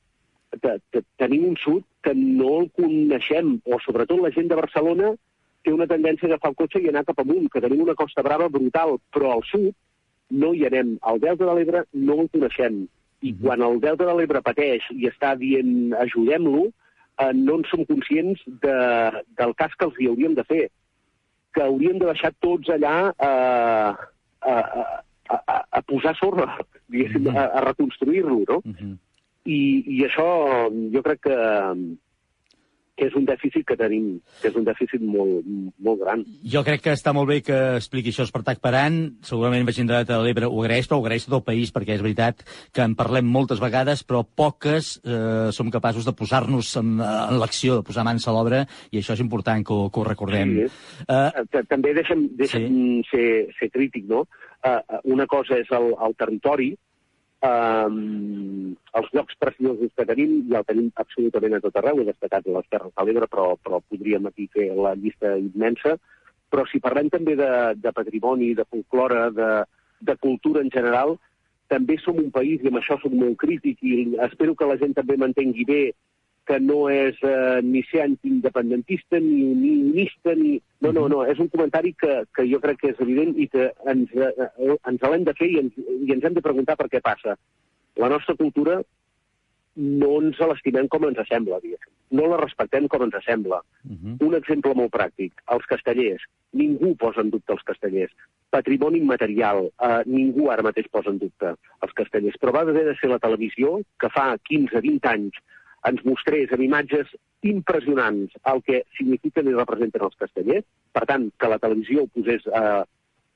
te, te, tenim un sud que no el coneixem, o sobretot la gent de Barcelona té una tendència a agafar el cotxe i anar cap amunt, que tenim una Costa Brava brutal, però al sud no hi anem. Al Delta de l'Ebre no el coneixem. I quan el Delta de l'Ebre pateix i està dient ajudem-lo, eh, no en som conscients de, del cas que els hi hauríem de fer. Que hauríem de deixar tots allà eh, a, a, a, a posar sorra, diguéssim, a, a reconstruir-lo, no? I, I això jo crec que, que és un dèficit que tenim, que és un dèficit molt, molt gran. Jo crec que està molt bé que expliqui això Espartac Paran. Segurament Vagin de l'Ebre ho agraeix, però ho agraeix tot el país, perquè és veritat que en parlem moltes vegades, però poques eh, som capaços de posar-nos en, en l'acció, de posar mans a l'obra, i això és important que ho, que ho recordem. Sí. Uh, També deixa'm, deixa'm sí. ser, ser crític, no? Uh, una cosa és el, el territori, um, els llocs preciosos que tenim, ja el tenim absolutament a tot arreu, he destacat les Terres de l'Ebre, però, però podríem aquí fer la llista immensa, però si parlem també de, de patrimoni, de folklore, de, de cultura en general, també som un país, i amb això som molt crític, i espero que la gent també m'entengui bé, que no és eh, ni ser antiindependentista, ni unionista, ni... No, no, no, és un comentari que, que jo crec que és evident i que ens, eh, ens l'hem de fer i ens, i ens hem de preguntar per què passa. La nostra cultura no ens l'estimem com ens sembla, diguéssim. No la respectem com ens sembla. Uh -huh. Un exemple molt pràctic, els castellers. Ningú posa en dubte els castellers. Patrimoni immaterial, eh, ningú ara mateix posa en dubte els castellers. Però va haver de ser la televisió, que fa 15-20 anys ens mostrés amb imatges impressionants el que signifiquen i representen els castellers, per tant, que la televisió ho posés eh,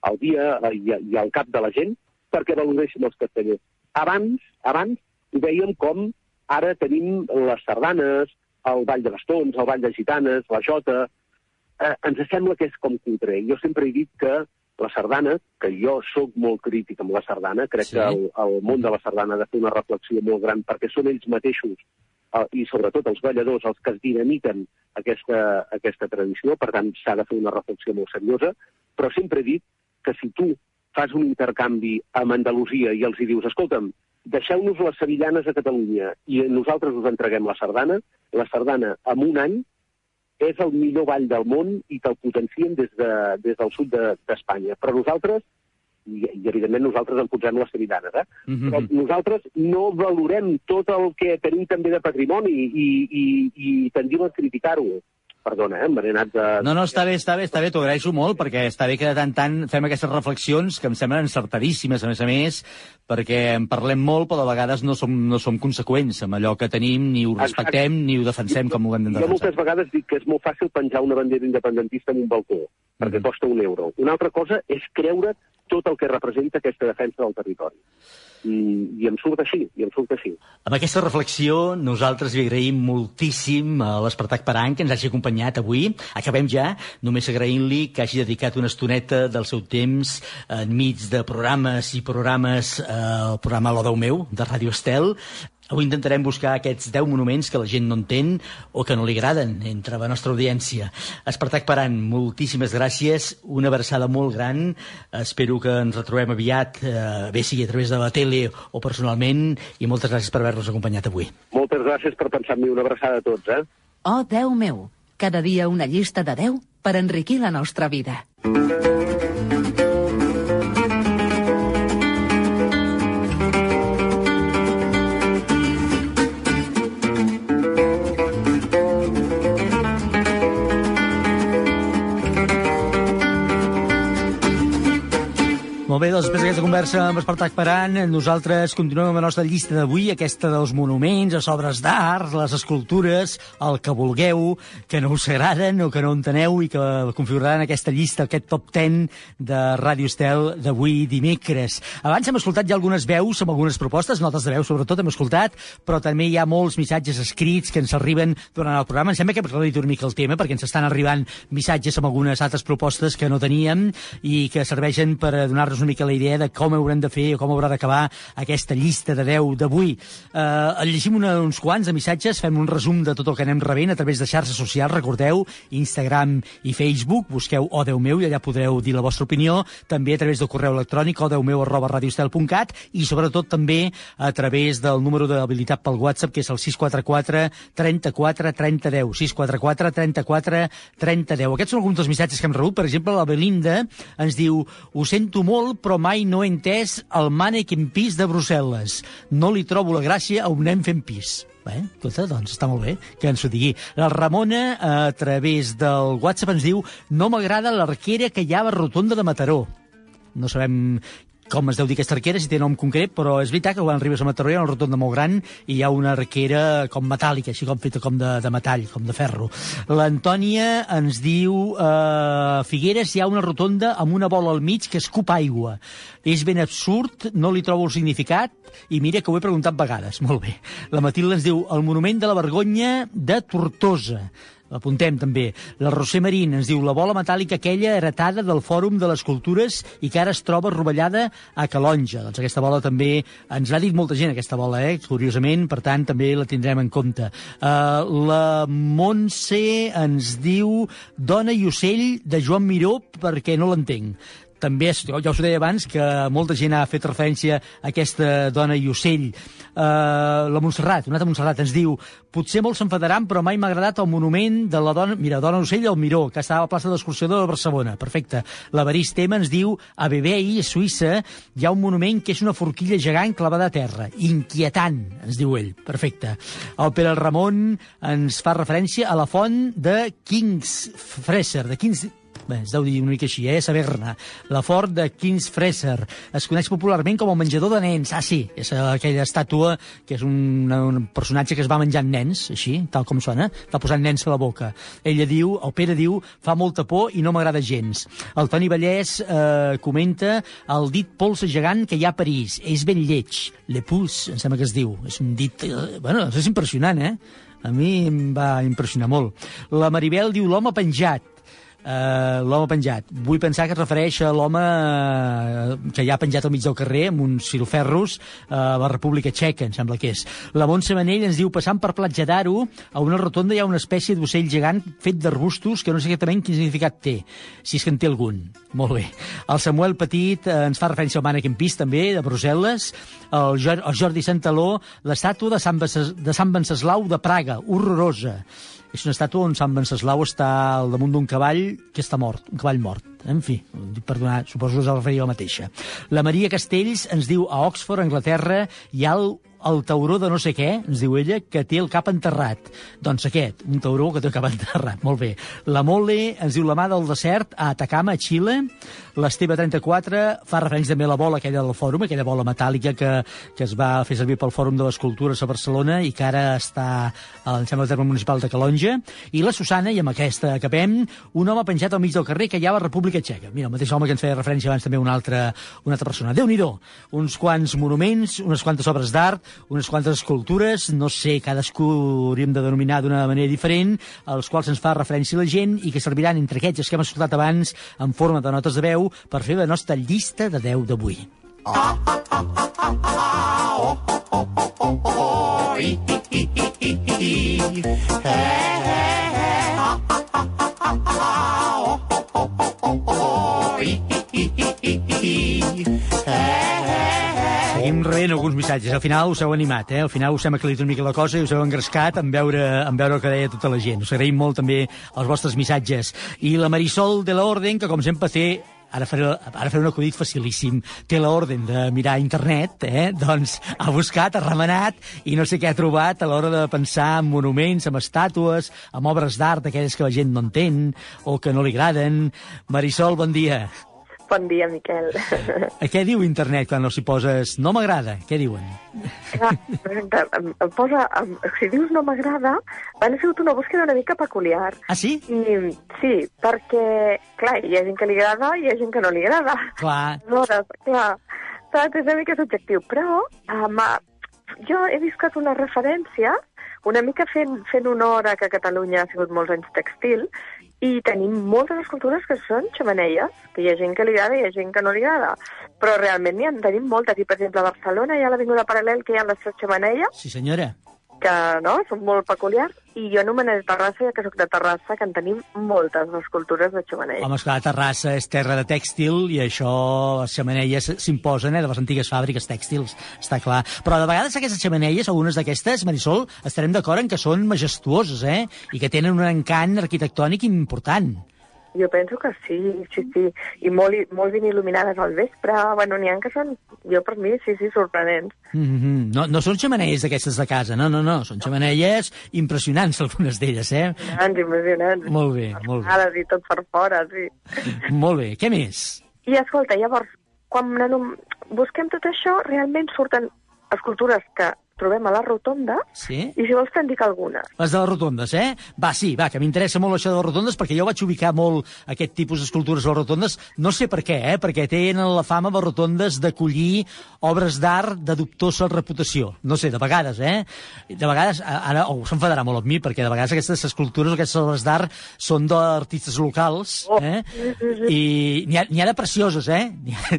al dia eh, i, i al cap de la gent, perquè valoressin els castellers. Abans, abans, ho veiem com ara tenim les sardanes, el Ball de Bastons, el Ball de Gitanes, la Jota... Eh, ens sembla que és com cutre. Jo sempre he dit que la sardana, que jo sóc molt crític amb la sardana, crec sí. que el, el món de la sardana ha de fer una reflexió molt gran, perquè són ells mateixos i sobretot els balladors els que dinamiten aquesta, aquesta tradició, per tant s'ha de fer una reflexió molt seriosa, però sempre he dit que si tu fas un intercanvi amb Andalusia i els hi dius, escolta'm, deixeu-nos les sevillanes a Catalunya i nosaltres us entreguem la sardana, la sardana en un any és el millor ball del món i te'l potencien des, de, des del sud d'Espanya. De, Però nosaltres, i, i evidentment nosaltres en posem les sevillanes, eh? Mm -hmm. però nosaltres no valorem tot el que tenim també de patrimoni i, i, i tendim a criticar-ho perdona, eh, anat de... No, no, està bé, està bé, està bé, t'ho agraeixo molt, perquè està bé que de tant tant fem aquestes reflexions que em semblen encertadíssimes, a més a més, perquè en parlem molt, però de vegades no som, no som conseqüents amb allò que tenim, ni ho respectem, Exacte. ni ho defensem com ho hem de defensar. Jo moltes vegades dic que és molt fàcil penjar una bandera independentista en un balcó, perquè mm -hmm. costa un euro. Una altra cosa és creure't tot el que representa aquesta defensa del territori i, i em surt així, i em surt així. Amb aquesta reflexió, nosaltres li agraïm moltíssim a l'Espartac Paran que ens hagi acompanyat avui. Acabem ja, només agraint-li que hagi dedicat una estoneta del seu temps enmig de programes i programes, eh, el programa L'Odeu meu, de Ràdio Estel, Avui intentarem buscar aquests 10 monuments que la gent no entén o que no li agraden entre la nostra audiència. Espartac Paran, moltíssimes gràcies, una abraçada molt gran, espero que ens retrobem aviat, eh, bé sigui a través de la tele o personalment, i moltes gràcies per haver-nos acompanyat avui. Moltes gràcies per pensar en mi, una abraçada a tots, eh? Oh, Déu meu, cada dia una llista de 10 per enriquir la nostra vida. Molt bé, doncs després d'aquesta conversa amb Espartac Paran, nosaltres continuem amb la nostra llista d'avui, aquesta dels monuments, les obres d'art, les escultures, el que vulgueu, que no us agraden o que no enteneu i que configuraran aquesta llista, aquest top 10 de Ràdio Estel d'avui dimecres. Abans hem escoltat ja algunes veus amb algunes propostes, notes de veu sobretot hem escoltat, però també hi ha molts missatges escrits que ens arriben durant el programa. Em sembla que hem reduït una mica el tema perquè ens estan arribant missatges amb algunes altres propostes que no teníem i que serveixen per donar-nos una mica la idea de com haurem de fer o com haurà d'acabar aquesta llista de 10 d'avui. Eh, llegim una, uns quants de missatges, fem un resum de tot el que anem rebent a través de xarxes socials, recordeu, Instagram i Facebook, busqueu O Déu meu i allà podreu dir la vostra opinió, també a través del correu electrònic odeumeu arroba radiostel.cat i sobretot també a través del número d'habilitat pel WhatsApp que és el 644 34 30 10 644 34 30 10 Aquests són alguns dels missatges que hem rebut. Per exemple la Belinda ens diu ho sento molt però mai no he entès el mannequin pis de Brussel·les no li trobo la gràcia a un nen fent pis Bé, escolta, doncs està molt bé que ens ho digui. La Ramona, a través del WhatsApp, ens diu no m'agrada l'arquera que hi ha a la rotonda de Mataró. No sabem com es deu dir aquesta arquera, si té nom concret, però és veritat que quan arribes a Mataró hi ha una rotonda molt gran i hi ha una arquera com metàl·lica, així com feta com de, de metall, com de ferro. L'Antònia ens diu eh, Figueres hi ha una rotonda amb una bola al mig que escup aigua. És ben absurd, no li trobo el significat, i mira que ho he preguntat vegades. Molt bé. La Matilda ens diu el monument de la vergonya de Tortosa. L'apuntem també. La Roser Marín ens diu la bola metàl·lica aquella heretada del Fòrum de les Cultures i que ara es troba rovellada a Calonja. Doncs aquesta bola també ens l'ha dit molta gent, aquesta bola, eh? curiosament, per tant també la tindrem en compte. Uh, la Montse ens diu Dona i ocell de Joan Miró perquè no l'entenc també, ja us ho deia abans, que molta gent ha fet referència a aquesta dona i ocell. Uh, la Montserrat, una altra Montserrat, ens diu potser molts s'enfadaran, però mai m'ha agradat el monument de la dona, mira, dona ocell al Miró, que estava a la plaça d'excursió de Barcelona. Perfecte. L'Avarís Tema ens diu a Bebei, a Suïssa, hi ha un monument que és una forquilla gegant clavada a terra. Inquietant, ens diu ell. Perfecte. El Pere Ramon ens fa referència a la font de Kings Freser, de Kings bé, es deu dir una mica així, eh? Saberna. La fort de Kings Freser. Es coneix popularment com el menjador de nens. Ah, sí, és aquella estàtua que és un, un personatge que es va menjant nens, així, tal com sona, va posant nens a la boca. Ella diu, el Pere diu, fa molta por i no m'agrada gens. El Toni Vallès eh, comenta el dit pols gegant que hi ha a París. És ben lleig. Le pouce, em sembla que es diu. És un dit... Eh, bueno, és impressionant, eh? A mi em va impressionar molt. La Maribel diu l'home penjat. Uh, l'home penjat. Vull pensar que es refereix a l'home uh, que hi ha penjat al mig del carrer amb uns silferros uh, a la República Txeca, em sembla que és. La Montse Manell ens diu, passant per Platja d'Aro, a una rotonda hi ha una espècie d'ocell gegant fet d'arbustos que no sé exactament quin significat té, si és que en té algun. Molt bé. El Samuel Petit ens fa referència al Mannequin Pis, també, de Brussel·les. El Jordi Santaló, l'estàtua de Sant, de Sant Venceslau de Praga, horrorosa. És una estàtua on Sant Venceslau està al damunt d'un cavall que està mort, un cavall mort. En fi, perdonat, suposo que el referia la mateixa. La Maria Castells ens diu a Oxford, Anglaterra, hi ha el el tauró de no sé què, ens diu ella, que té el cap enterrat. Doncs aquest, un tauró que té el cap enterrat, molt bé. La Mole ens diu la mà del desert a Atacama, a Xile. L'Esteve 34 fa referència també a la bola aquella del fòrum, aquella bola metàl·lica que, que es va fer servir pel Fòrum de les Cultures a Barcelona i que ara està, sembla, al terme municipal de Calonja. I la Susana, i amb aquesta acabem, un home penjat al mig del carrer que hi ha a la República Txeca. Mira, el mateix home que ens feia referència abans també una altra, una altra persona. déu nhi uns quants monuments, unes quantes obres d'art, unes quantes escultures, no sé, cadascú hauríem de denominar d'una manera diferent, als quals ens fa referència la gent i que serviran entre aquests que hem escoltat abans en forma de notes de veu per fer la nostra llista de 10 d'avui. Seguim rebent alguns missatges. Al final us heu animat, eh? Al final us hem aclarit una mica la cosa i us heu engrescat en veure, en veure el que deia tota la gent. Us agraïm molt també els vostres missatges. I la Marisol de l'Orden, que com sempre té ara faré, ara faré un acudit facilíssim, té l'ordre de mirar internet, eh? doncs ha buscat, ha remenat i no sé què ha trobat a l'hora de pensar en monuments, en estàtues, en obres d'art, aquelles que la gent no entén o que no li agraden. Marisol, bon dia. Bon dia, Miquel. A què diu internet quan els hi poses no m'agrada? Què diuen? Clar, em, posa, si dius no m'agrada, van fer una búsqueda una mica peculiar. Ah, sí? I, sí, perquè, clar, hi ha gent que li agrada i hi ha gent que no li agrada. Clar. Aleshores, clar, saps? És una mica subjectiu, però um, jo he viscut una referència, una mica fent, fent honor a que Catalunya ha sigut molts anys textil, i tenim moltes escultures que són xamaneies, que hi ha gent que li agrada i hi ha gent que no li agrada. Però realment n'hi tenim moltes, i per exemple a Barcelona hi ha l'Avinguda Paral·lel que hi ha les tres xamaneies, Sí, senyora. Que no, són molt peculiars, i jo anomenaré Terrassa, ja que soc de Terrassa, que en tenim moltes escultures de xamaneies. Home, esclar, Terrassa és terra de tèxtil i això, les xamaneies s'imposen, eh, de les antigues fàbriques tèxtils, està clar. Però de vegades aquestes xamaneies, algunes d'aquestes, Marisol, estarem d'acord en que són majestuoses, eh? I que tenen un encant arquitectònic important. Jo penso que sí, sí, sí. I molt, molt ben il·luminades al vespre. Bueno, n'hi ha que són, jo per mi, sí, sí, sorprenents. Mm -hmm. no, no són xamaneies d'aquestes de casa, no, no, no. Són xamaneies impressionants, algunes d'elles, eh? Impressionants, impressionants. Molt bé, molt bé. Ara i tot per fora, sí. Molt bé. Què més? I escolta, llavors, quan busquem tot això, realment surten escultures que trobem a la rotonda, Sí? i si vols te'n dic algunes. Les de les rotondes, eh? Va, sí, va, que m'interessa molt això de les rotondes, perquè jo vaig ubicar molt aquest tipus d'escultures a les rotondes, no sé per què, eh? Perquè tenen la fama les rotondes d'acollir obres d'art de dubtosa reputació. No sé, de vegades, eh? De vegades, ara oh, s'enfadarà molt amb mi, perquè de vegades aquestes escultures, aquestes obres d'art, són d'artistes locals, eh? I n'hi ha, ha de precioses, eh?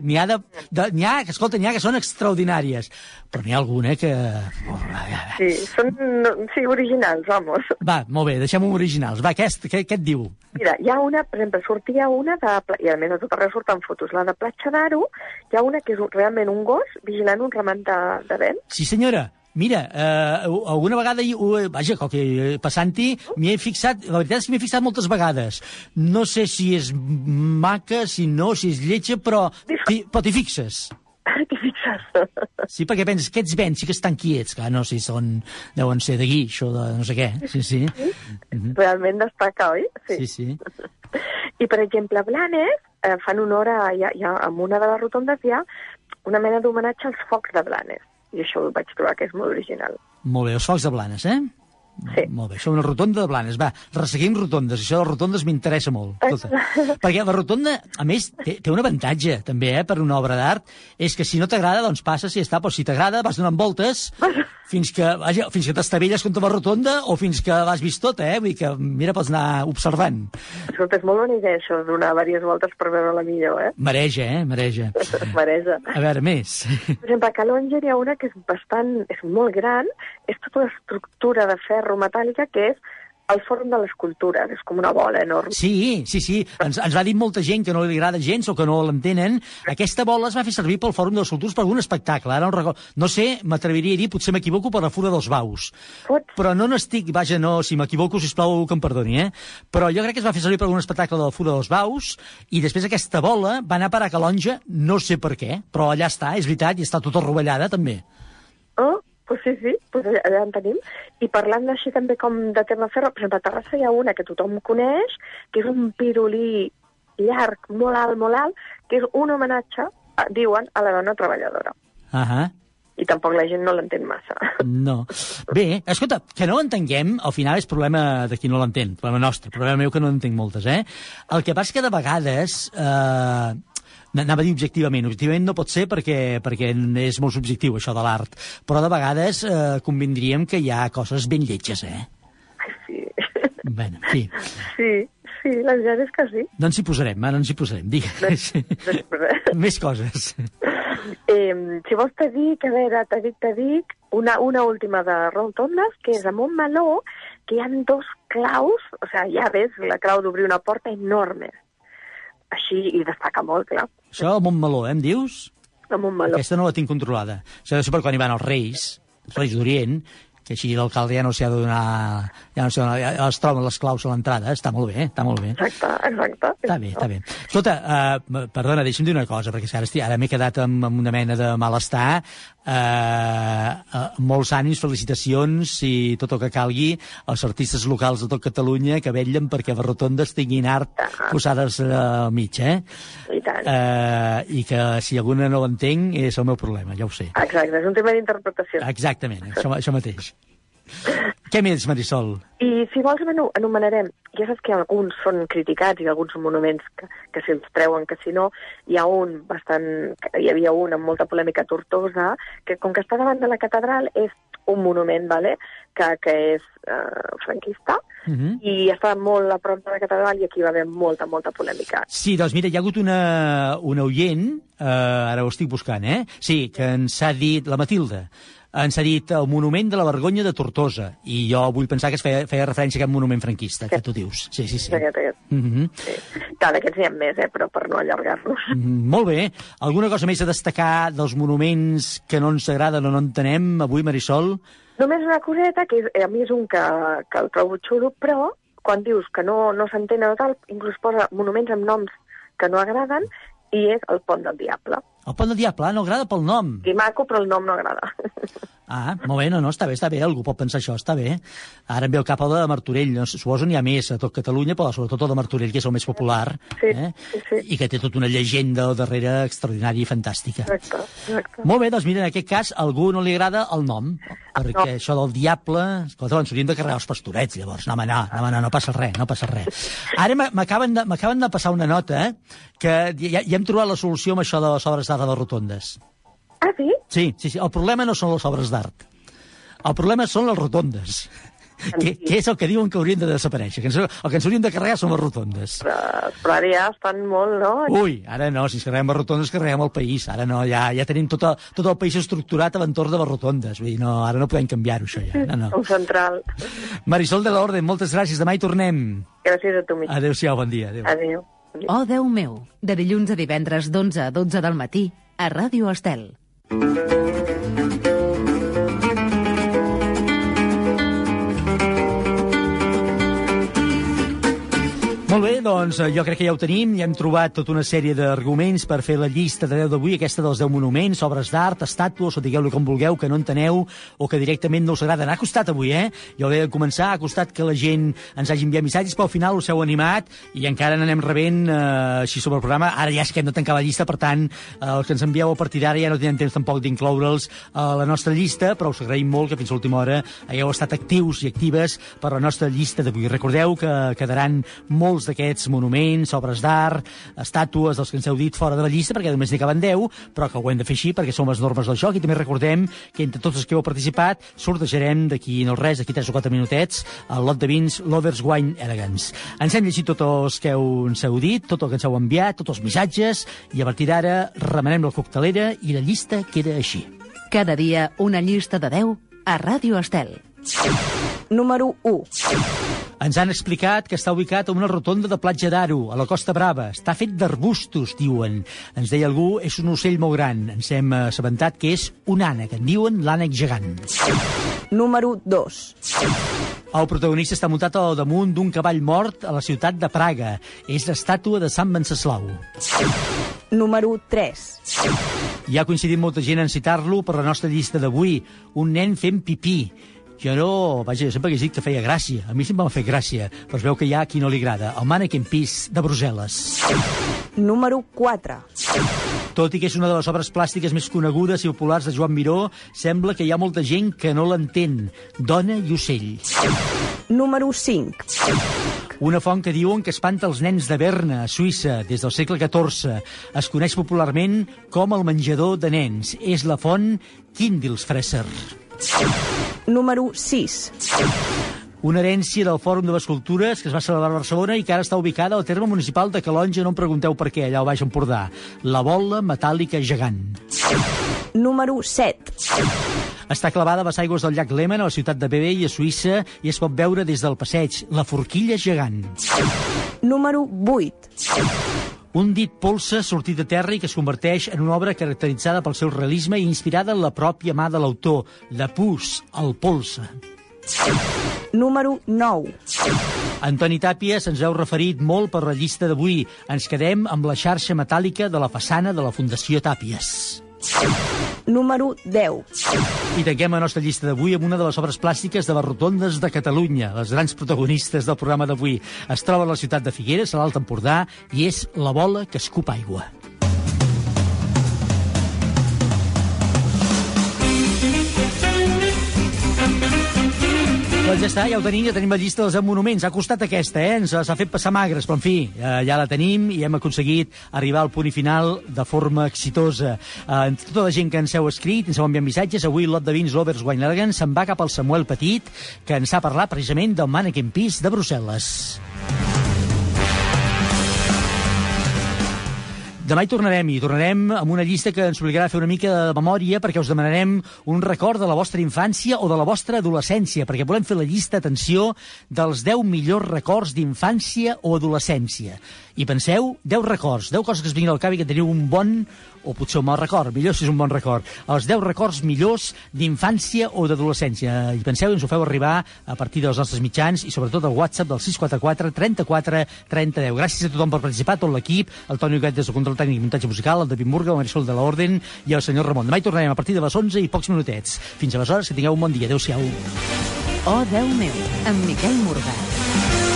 N'hi ha, ha de... de ha, escolta, n'hi ha que són extraordinàries, però n'hi ha alguna que... Sí, són sí, originals, vamos. Va, molt bé, deixem-ho originals. Va, és- què, què et diu? Mira, hi ha una, per exemple, sortia una de... I a més a tot arreu surten fotos. La de Platja d'Aro, hi ha una que és un, realment un gos vigilant un ramat de, de vent. Sí, senyora. Mira, eh, alguna vegada, hi- vaja, passant-hi, m'hi he fixat, la veritat és que m'hi he fixat moltes vegades. No sé si és maca, si no, si és lletja, però t'hi fixes. Fixes? Sí, perquè penses, aquests vents sí que estan quiets. Clar, no, si són, deuen ser d'aquí, això de no sé què. Sí, sí. Mhm. Realment destaca, oi? Sí, sí. I, per exemple, a Blanes eh, fan honor a... Hi ha, en una de les rotondes hi ha una mena d'homenatge als focs de Blanes. I això ho vaig trobar que és molt original. Molt bé, els focs de Blanes, eh? Sí. Molt bé, això una rotonda de Blanes. Va, resseguim rotondes. Això de rotondes m'interessa molt. Tota. Perquè la rotonda, a més, té, té un avantatge, també, eh, per una obra d'art, és que si no t'agrada, doncs passes i ja està. Però si t'agrada, vas donant voltes fins que, vaja, fins que t'estavelles contra la rotonda o fins que l'has vist tota, eh? Vull dir que, mira, pots anar observant. Escolta, és molt bona idea això, donar diverses voltes per veure-la millor, eh? Mareja, eh? Mareja. Mareja. A veure, més. Per exemple, a Calonge hi ha una que és bastant, és molt gran, és tota una estructura de ferro metàl·lica que és el Fòrum de l'Escultura, és com una bola enorme. Sí, sí, sí. Ens, ens va dir molta gent que no li agrada gens o que no l'entenen. Aquesta bola es va fer servir pel Fòrum dels Culturs per algun espectacle. Ara no, recordo. no sé, m'atreviria a dir, potser m'equivoco per la Fura dels Baus. Però no n'estic, vaja, no, si m'equivoco, sisplau, que em perdoni, eh? Però jo crec que es va fer servir per algun espectacle de la Fura dels Baus i després aquesta bola va anar a parar a Calonja, no sé per què, però allà està, és veritat, i està tota rovellada, també. Oh, pues sí, sí, pues allà, en tenim. I parlant així també com de tema ferro, per exemple, a Terrassa hi ha una que tothom coneix, que és un pirulí llarg, molt alt, molt alt, que és un homenatge, eh, diuen, a la dona treballadora. Ahà. I tampoc la gent no l'entén massa. No. Bé, escolta, que no l'entenguem, al final és problema de qui no l'entén, problema nostre, problema meu que no entenc moltes, eh? El que passa que de vegades... Eh, Anava a dir objectivament. Objectivament no pot ser perquè, perquè és molt subjectiu, això de l'art. Però de vegades eh, convindríem que hi ha coses ben lletges, eh? Sí. Bueno, sí. Sí, sí, la veritat és que sí. No ens hi posarem, ara no ens hi posarem. Digues. Més coses. Eh, si vols te dic, a veure, te dic, te dic, una, una última de rotondes, que és a Montmeló, que hi ha dos claus, o sigui, ja ves, la clau d'obrir una porta enorme. Així, i destaca molt, clar. Això al Montmeló, eh, em dius? A Montmeló. Aquesta no la tinc controlada. Això deu ser per quan hi van els Reis, els Reis d'Orient, que així l'alcalde ja no s'hi ha de donar... Ja no s'hi ha de donar, ja es troben les claus a l'entrada. Està molt bé, està molt bé. Exacte, exacte. Està bé, està bé. Escolta, uh, perdona, deixa'm dir una cosa, perquè ara, estic, ara m'he quedat amb, amb una mena de malestar. Uh, uh, molts ànims, felicitacions i tot el que calgui als artistes locals de tot Catalunya que vetllen perquè les rotondes tinguin art posades al mig, eh? I tant. Uh, I que si alguna no ho entenc és el meu problema, ja ho sé. Exacte, és un tema d'interpretació. Exactament, això, això mateix. Què més, Marisol? I si vols anomenarem, ja saps que alguns són criticats i alguns monuments que, que si els treuen, que si no, hi ha un bastant, hi havia un amb molta polèmica Tortosa, que com que està davant de la catedral és un monument, vale? que, que és eh, franquista, Uh -huh. i està molt a prop de la catedral i aquí va haver molta, molta polèmica. Sí, doncs mira, hi ha hagut una, una oient, eh, ara ho estic buscant, eh? Sí, que ens ha dit, la Matilda, ens ha dit el monument de la vergonya de Tortosa, i jo vull pensar que es feia, feia referència a aquest monument franquista, que tu dius. Sí, sí, sí. Aquest, aquest. Uh -huh. Clar, d'aquests n'hi ha més, eh, però per no allargar-nos. Mm, Molt bé. Alguna cosa més a destacar dels monuments que no ens agraden o no entenem avui, Marisol? Només una coseta, que és, a mi és un que, que el trobo xulo, però quan dius que no, no s'entén o tal, inclús posa monuments amb noms que no agraden, i és el Pont del Diable. El Pont del Diable no agrada pel nom. I maco, però el nom no agrada. Ah, molt bé, no, no, està bé, està bé, algú pot pensar això, està bé. Ara em ve el cap de Martorell, no? suposo n'hi ha més a tot Catalunya, però sobretot el de Martorell, que és el més popular, Sí, eh? sí, sí. i que té tota una llegenda darrere extraordinària i fantàstica. Exacte, exacte. Molt bé, doncs mira, en aquest cas, a algú no li agrada el nom, perquè no. això del diable... Escolta, ens hauríem de carregar els pastorets, llavors. No, home, no, no, no, no passa res, no passa res. Ara m'a- m'acaben de, de passar una nota, eh, que ja, ja hem trobat la solució amb això de les obres d'art de rotondes. Ah, sí? Sí, sí, sí. El problema no són les obres d'art. El problema són les rotondes. Que, que és el que diuen que haurien de desaparèixer. Que ens, el que ens haurien de carregar són les rotondes. Però, però ara ja estan molt, no? Ui, ara no, si ens carreguem les rotondes, carreguem el país. Ara no, ja, ja tenim tot el, tot el país estructurat a l'entorn de les rotondes. Vull dir, no, ara no podem canviar-ho, això ja. No, no. Un central. Marisol de l'Orde, moltes gràcies. Demà hi tornem. Gràcies a tu, Miquel. Adéu-siau, bon dia. Adéu. Adéu. Oh, Déu meu, de dilluns a divendres d'11 a 12 del matí, a Ràdio Estel. Molt bé, doncs eh, jo crec que ja ho tenim, ja hem trobat tota una sèrie d'arguments per fer la llista de 10 d'avui, aquesta dels 10 monuments, obres d'art, estàtues, o digueu-li com vulgueu, que no enteneu o que directament no us agraden. Ha costat avui, eh? Jo he de començar, ha costat que la gent ens hagi enviat missatges, però al final us heu animat i encara n'anem rebent eh, així sobre el programa. Ara ja és que hem de tancar la llista, per tant, eh, els que ens envieu a partir d'ara ja no tenen temps tampoc d'incloure'ls a la nostra llista, però us agraïm molt que fins a l'última hora hagueu estat actius i actives per la nostra llista d'avui. Recordeu que quedaran molts d'aquests monuments, obres d'art, estàtues dels que ens heu dit fora de la llista, perquè només n'hi caben 10, però que ho hem de fer així perquè són les normes del joc i també recordem que entre tots els que heu participat sortejarem d'aquí no res, d'aquí 3 o 4 minutets, el lot de vins Lovers Wine Elegance. Ens hem llegit tots els que heu, ens heu dit, tot el que ens heu enviat, tots els missatges, i a partir d'ara remenem la coctelera i la llista queda així. Cada dia una llista de 10 a Ràdio Estel. Número 1. Ens han explicat que està ubicat a una rotonda de Platja d'Aro, a la Costa Brava. Està fet d'arbustos, diuen. Ens deia algú, és un ocell molt gran. Ens hem assabentat que és un ànec, en diuen l'ànec gegant. Número 2. El protagonista està muntat al damunt d'un cavall mort a la ciutat de Praga. És l'estàtua de Sant Venceslau. Número 3. Hi ha coincidit molta gent en citar-lo per la nostra llista d'avui. Un nen fent pipí. Jo no, vaja, sempre he dit que feia gràcia. A mi sempre m'ha fet gràcia, però es veu que hi ha qui no li agrada. El Mannequin Peace de Brussel·les. Número 4. Tot i que és una de les obres plàstiques més conegudes i populars de Joan Miró, sembla que hi ha molta gent que no l'entén. Dona i ocell. Número 5. Una font que diuen que espanta els nens de Berna, a Suïssa, des del segle XIV. Es coneix popularment com el menjador de nens. És la font Kindelsfresser. Número 6. Una herència del Fòrum de les Cultures que es va celebrar a Barcelona i que ara està ubicada al terme municipal de Calonja, no em pregunteu per què, allà al Baix Empordà. La bola metàl·lica gegant. Número 7. Està clavada a les aigües del llac Léman, a la ciutat de Bebé i a Suïssa, i es pot veure des del passeig. La forquilla gegant. Número 8. Un dit polsa sortit de terra i que es converteix en una obra caracteritzada pel seu realisme i inspirada en la pròpia mà de l'autor, la Pus, el polsa. Número 9. Antoni Tàpies ens heu referit molt per la llista d'avui. Ens quedem amb la xarxa metàl·lica de la façana de la Fundació Tàpies. Número 10. I tanquem la nostra llista d'avui amb una de les obres plàstiques de les rotondes de Catalunya, les grans protagonistes del programa d'avui. Es troba a la ciutat de Figueres, a l'Alt Empordà, i és la bola que escup aigua. Doncs ja està, ja ho tenim, ja tenim la llista dels monuments. Ha costat aquesta, eh? Ens s'ha fet passar magres, però en fi, eh, ja la tenim i hem aconseguit arribar al punt final de forma exitosa. Eh, tota la gent que ens heu escrit, ens heu enviat missatges, avui l'Ot de Vins Lovers Weinbergen se'n va cap al Samuel Petit, que ens ha parlat precisament del Mannequin Peace de Brussel·les. Demà hi tornarem, i tornarem amb una llista que ens obligarà a fer una mica de memòria perquè us demanarem un record de la vostra infància o de la vostra adolescència, perquè volem fer la llista, atenció, dels 10 millors records d'infància o adolescència. I penseu, 10 records, 10 coses que es vinguin al cap i que teniu un bon o potser un mal record, millor si és un bon record. Els 10 records millors d'infància o d'adolescència. I penseu, ens ho feu arribar a partir dels nostres mitjans i sobretot al WhatsApp del 644 34 30 10. Gràcies a tothom per participar, tot l'equip, el Toni Huguet des del control tècnic i muntatge musical, el David Murga, el Marisol de l'Orden i el senyor Ramon. Demà hi tornarem a partir de les 11 i pocs minutets. Fins aleshores, que tingueu un bon dia. Adéu-siau. Oh, Déu meu, amb Miquel Morgà.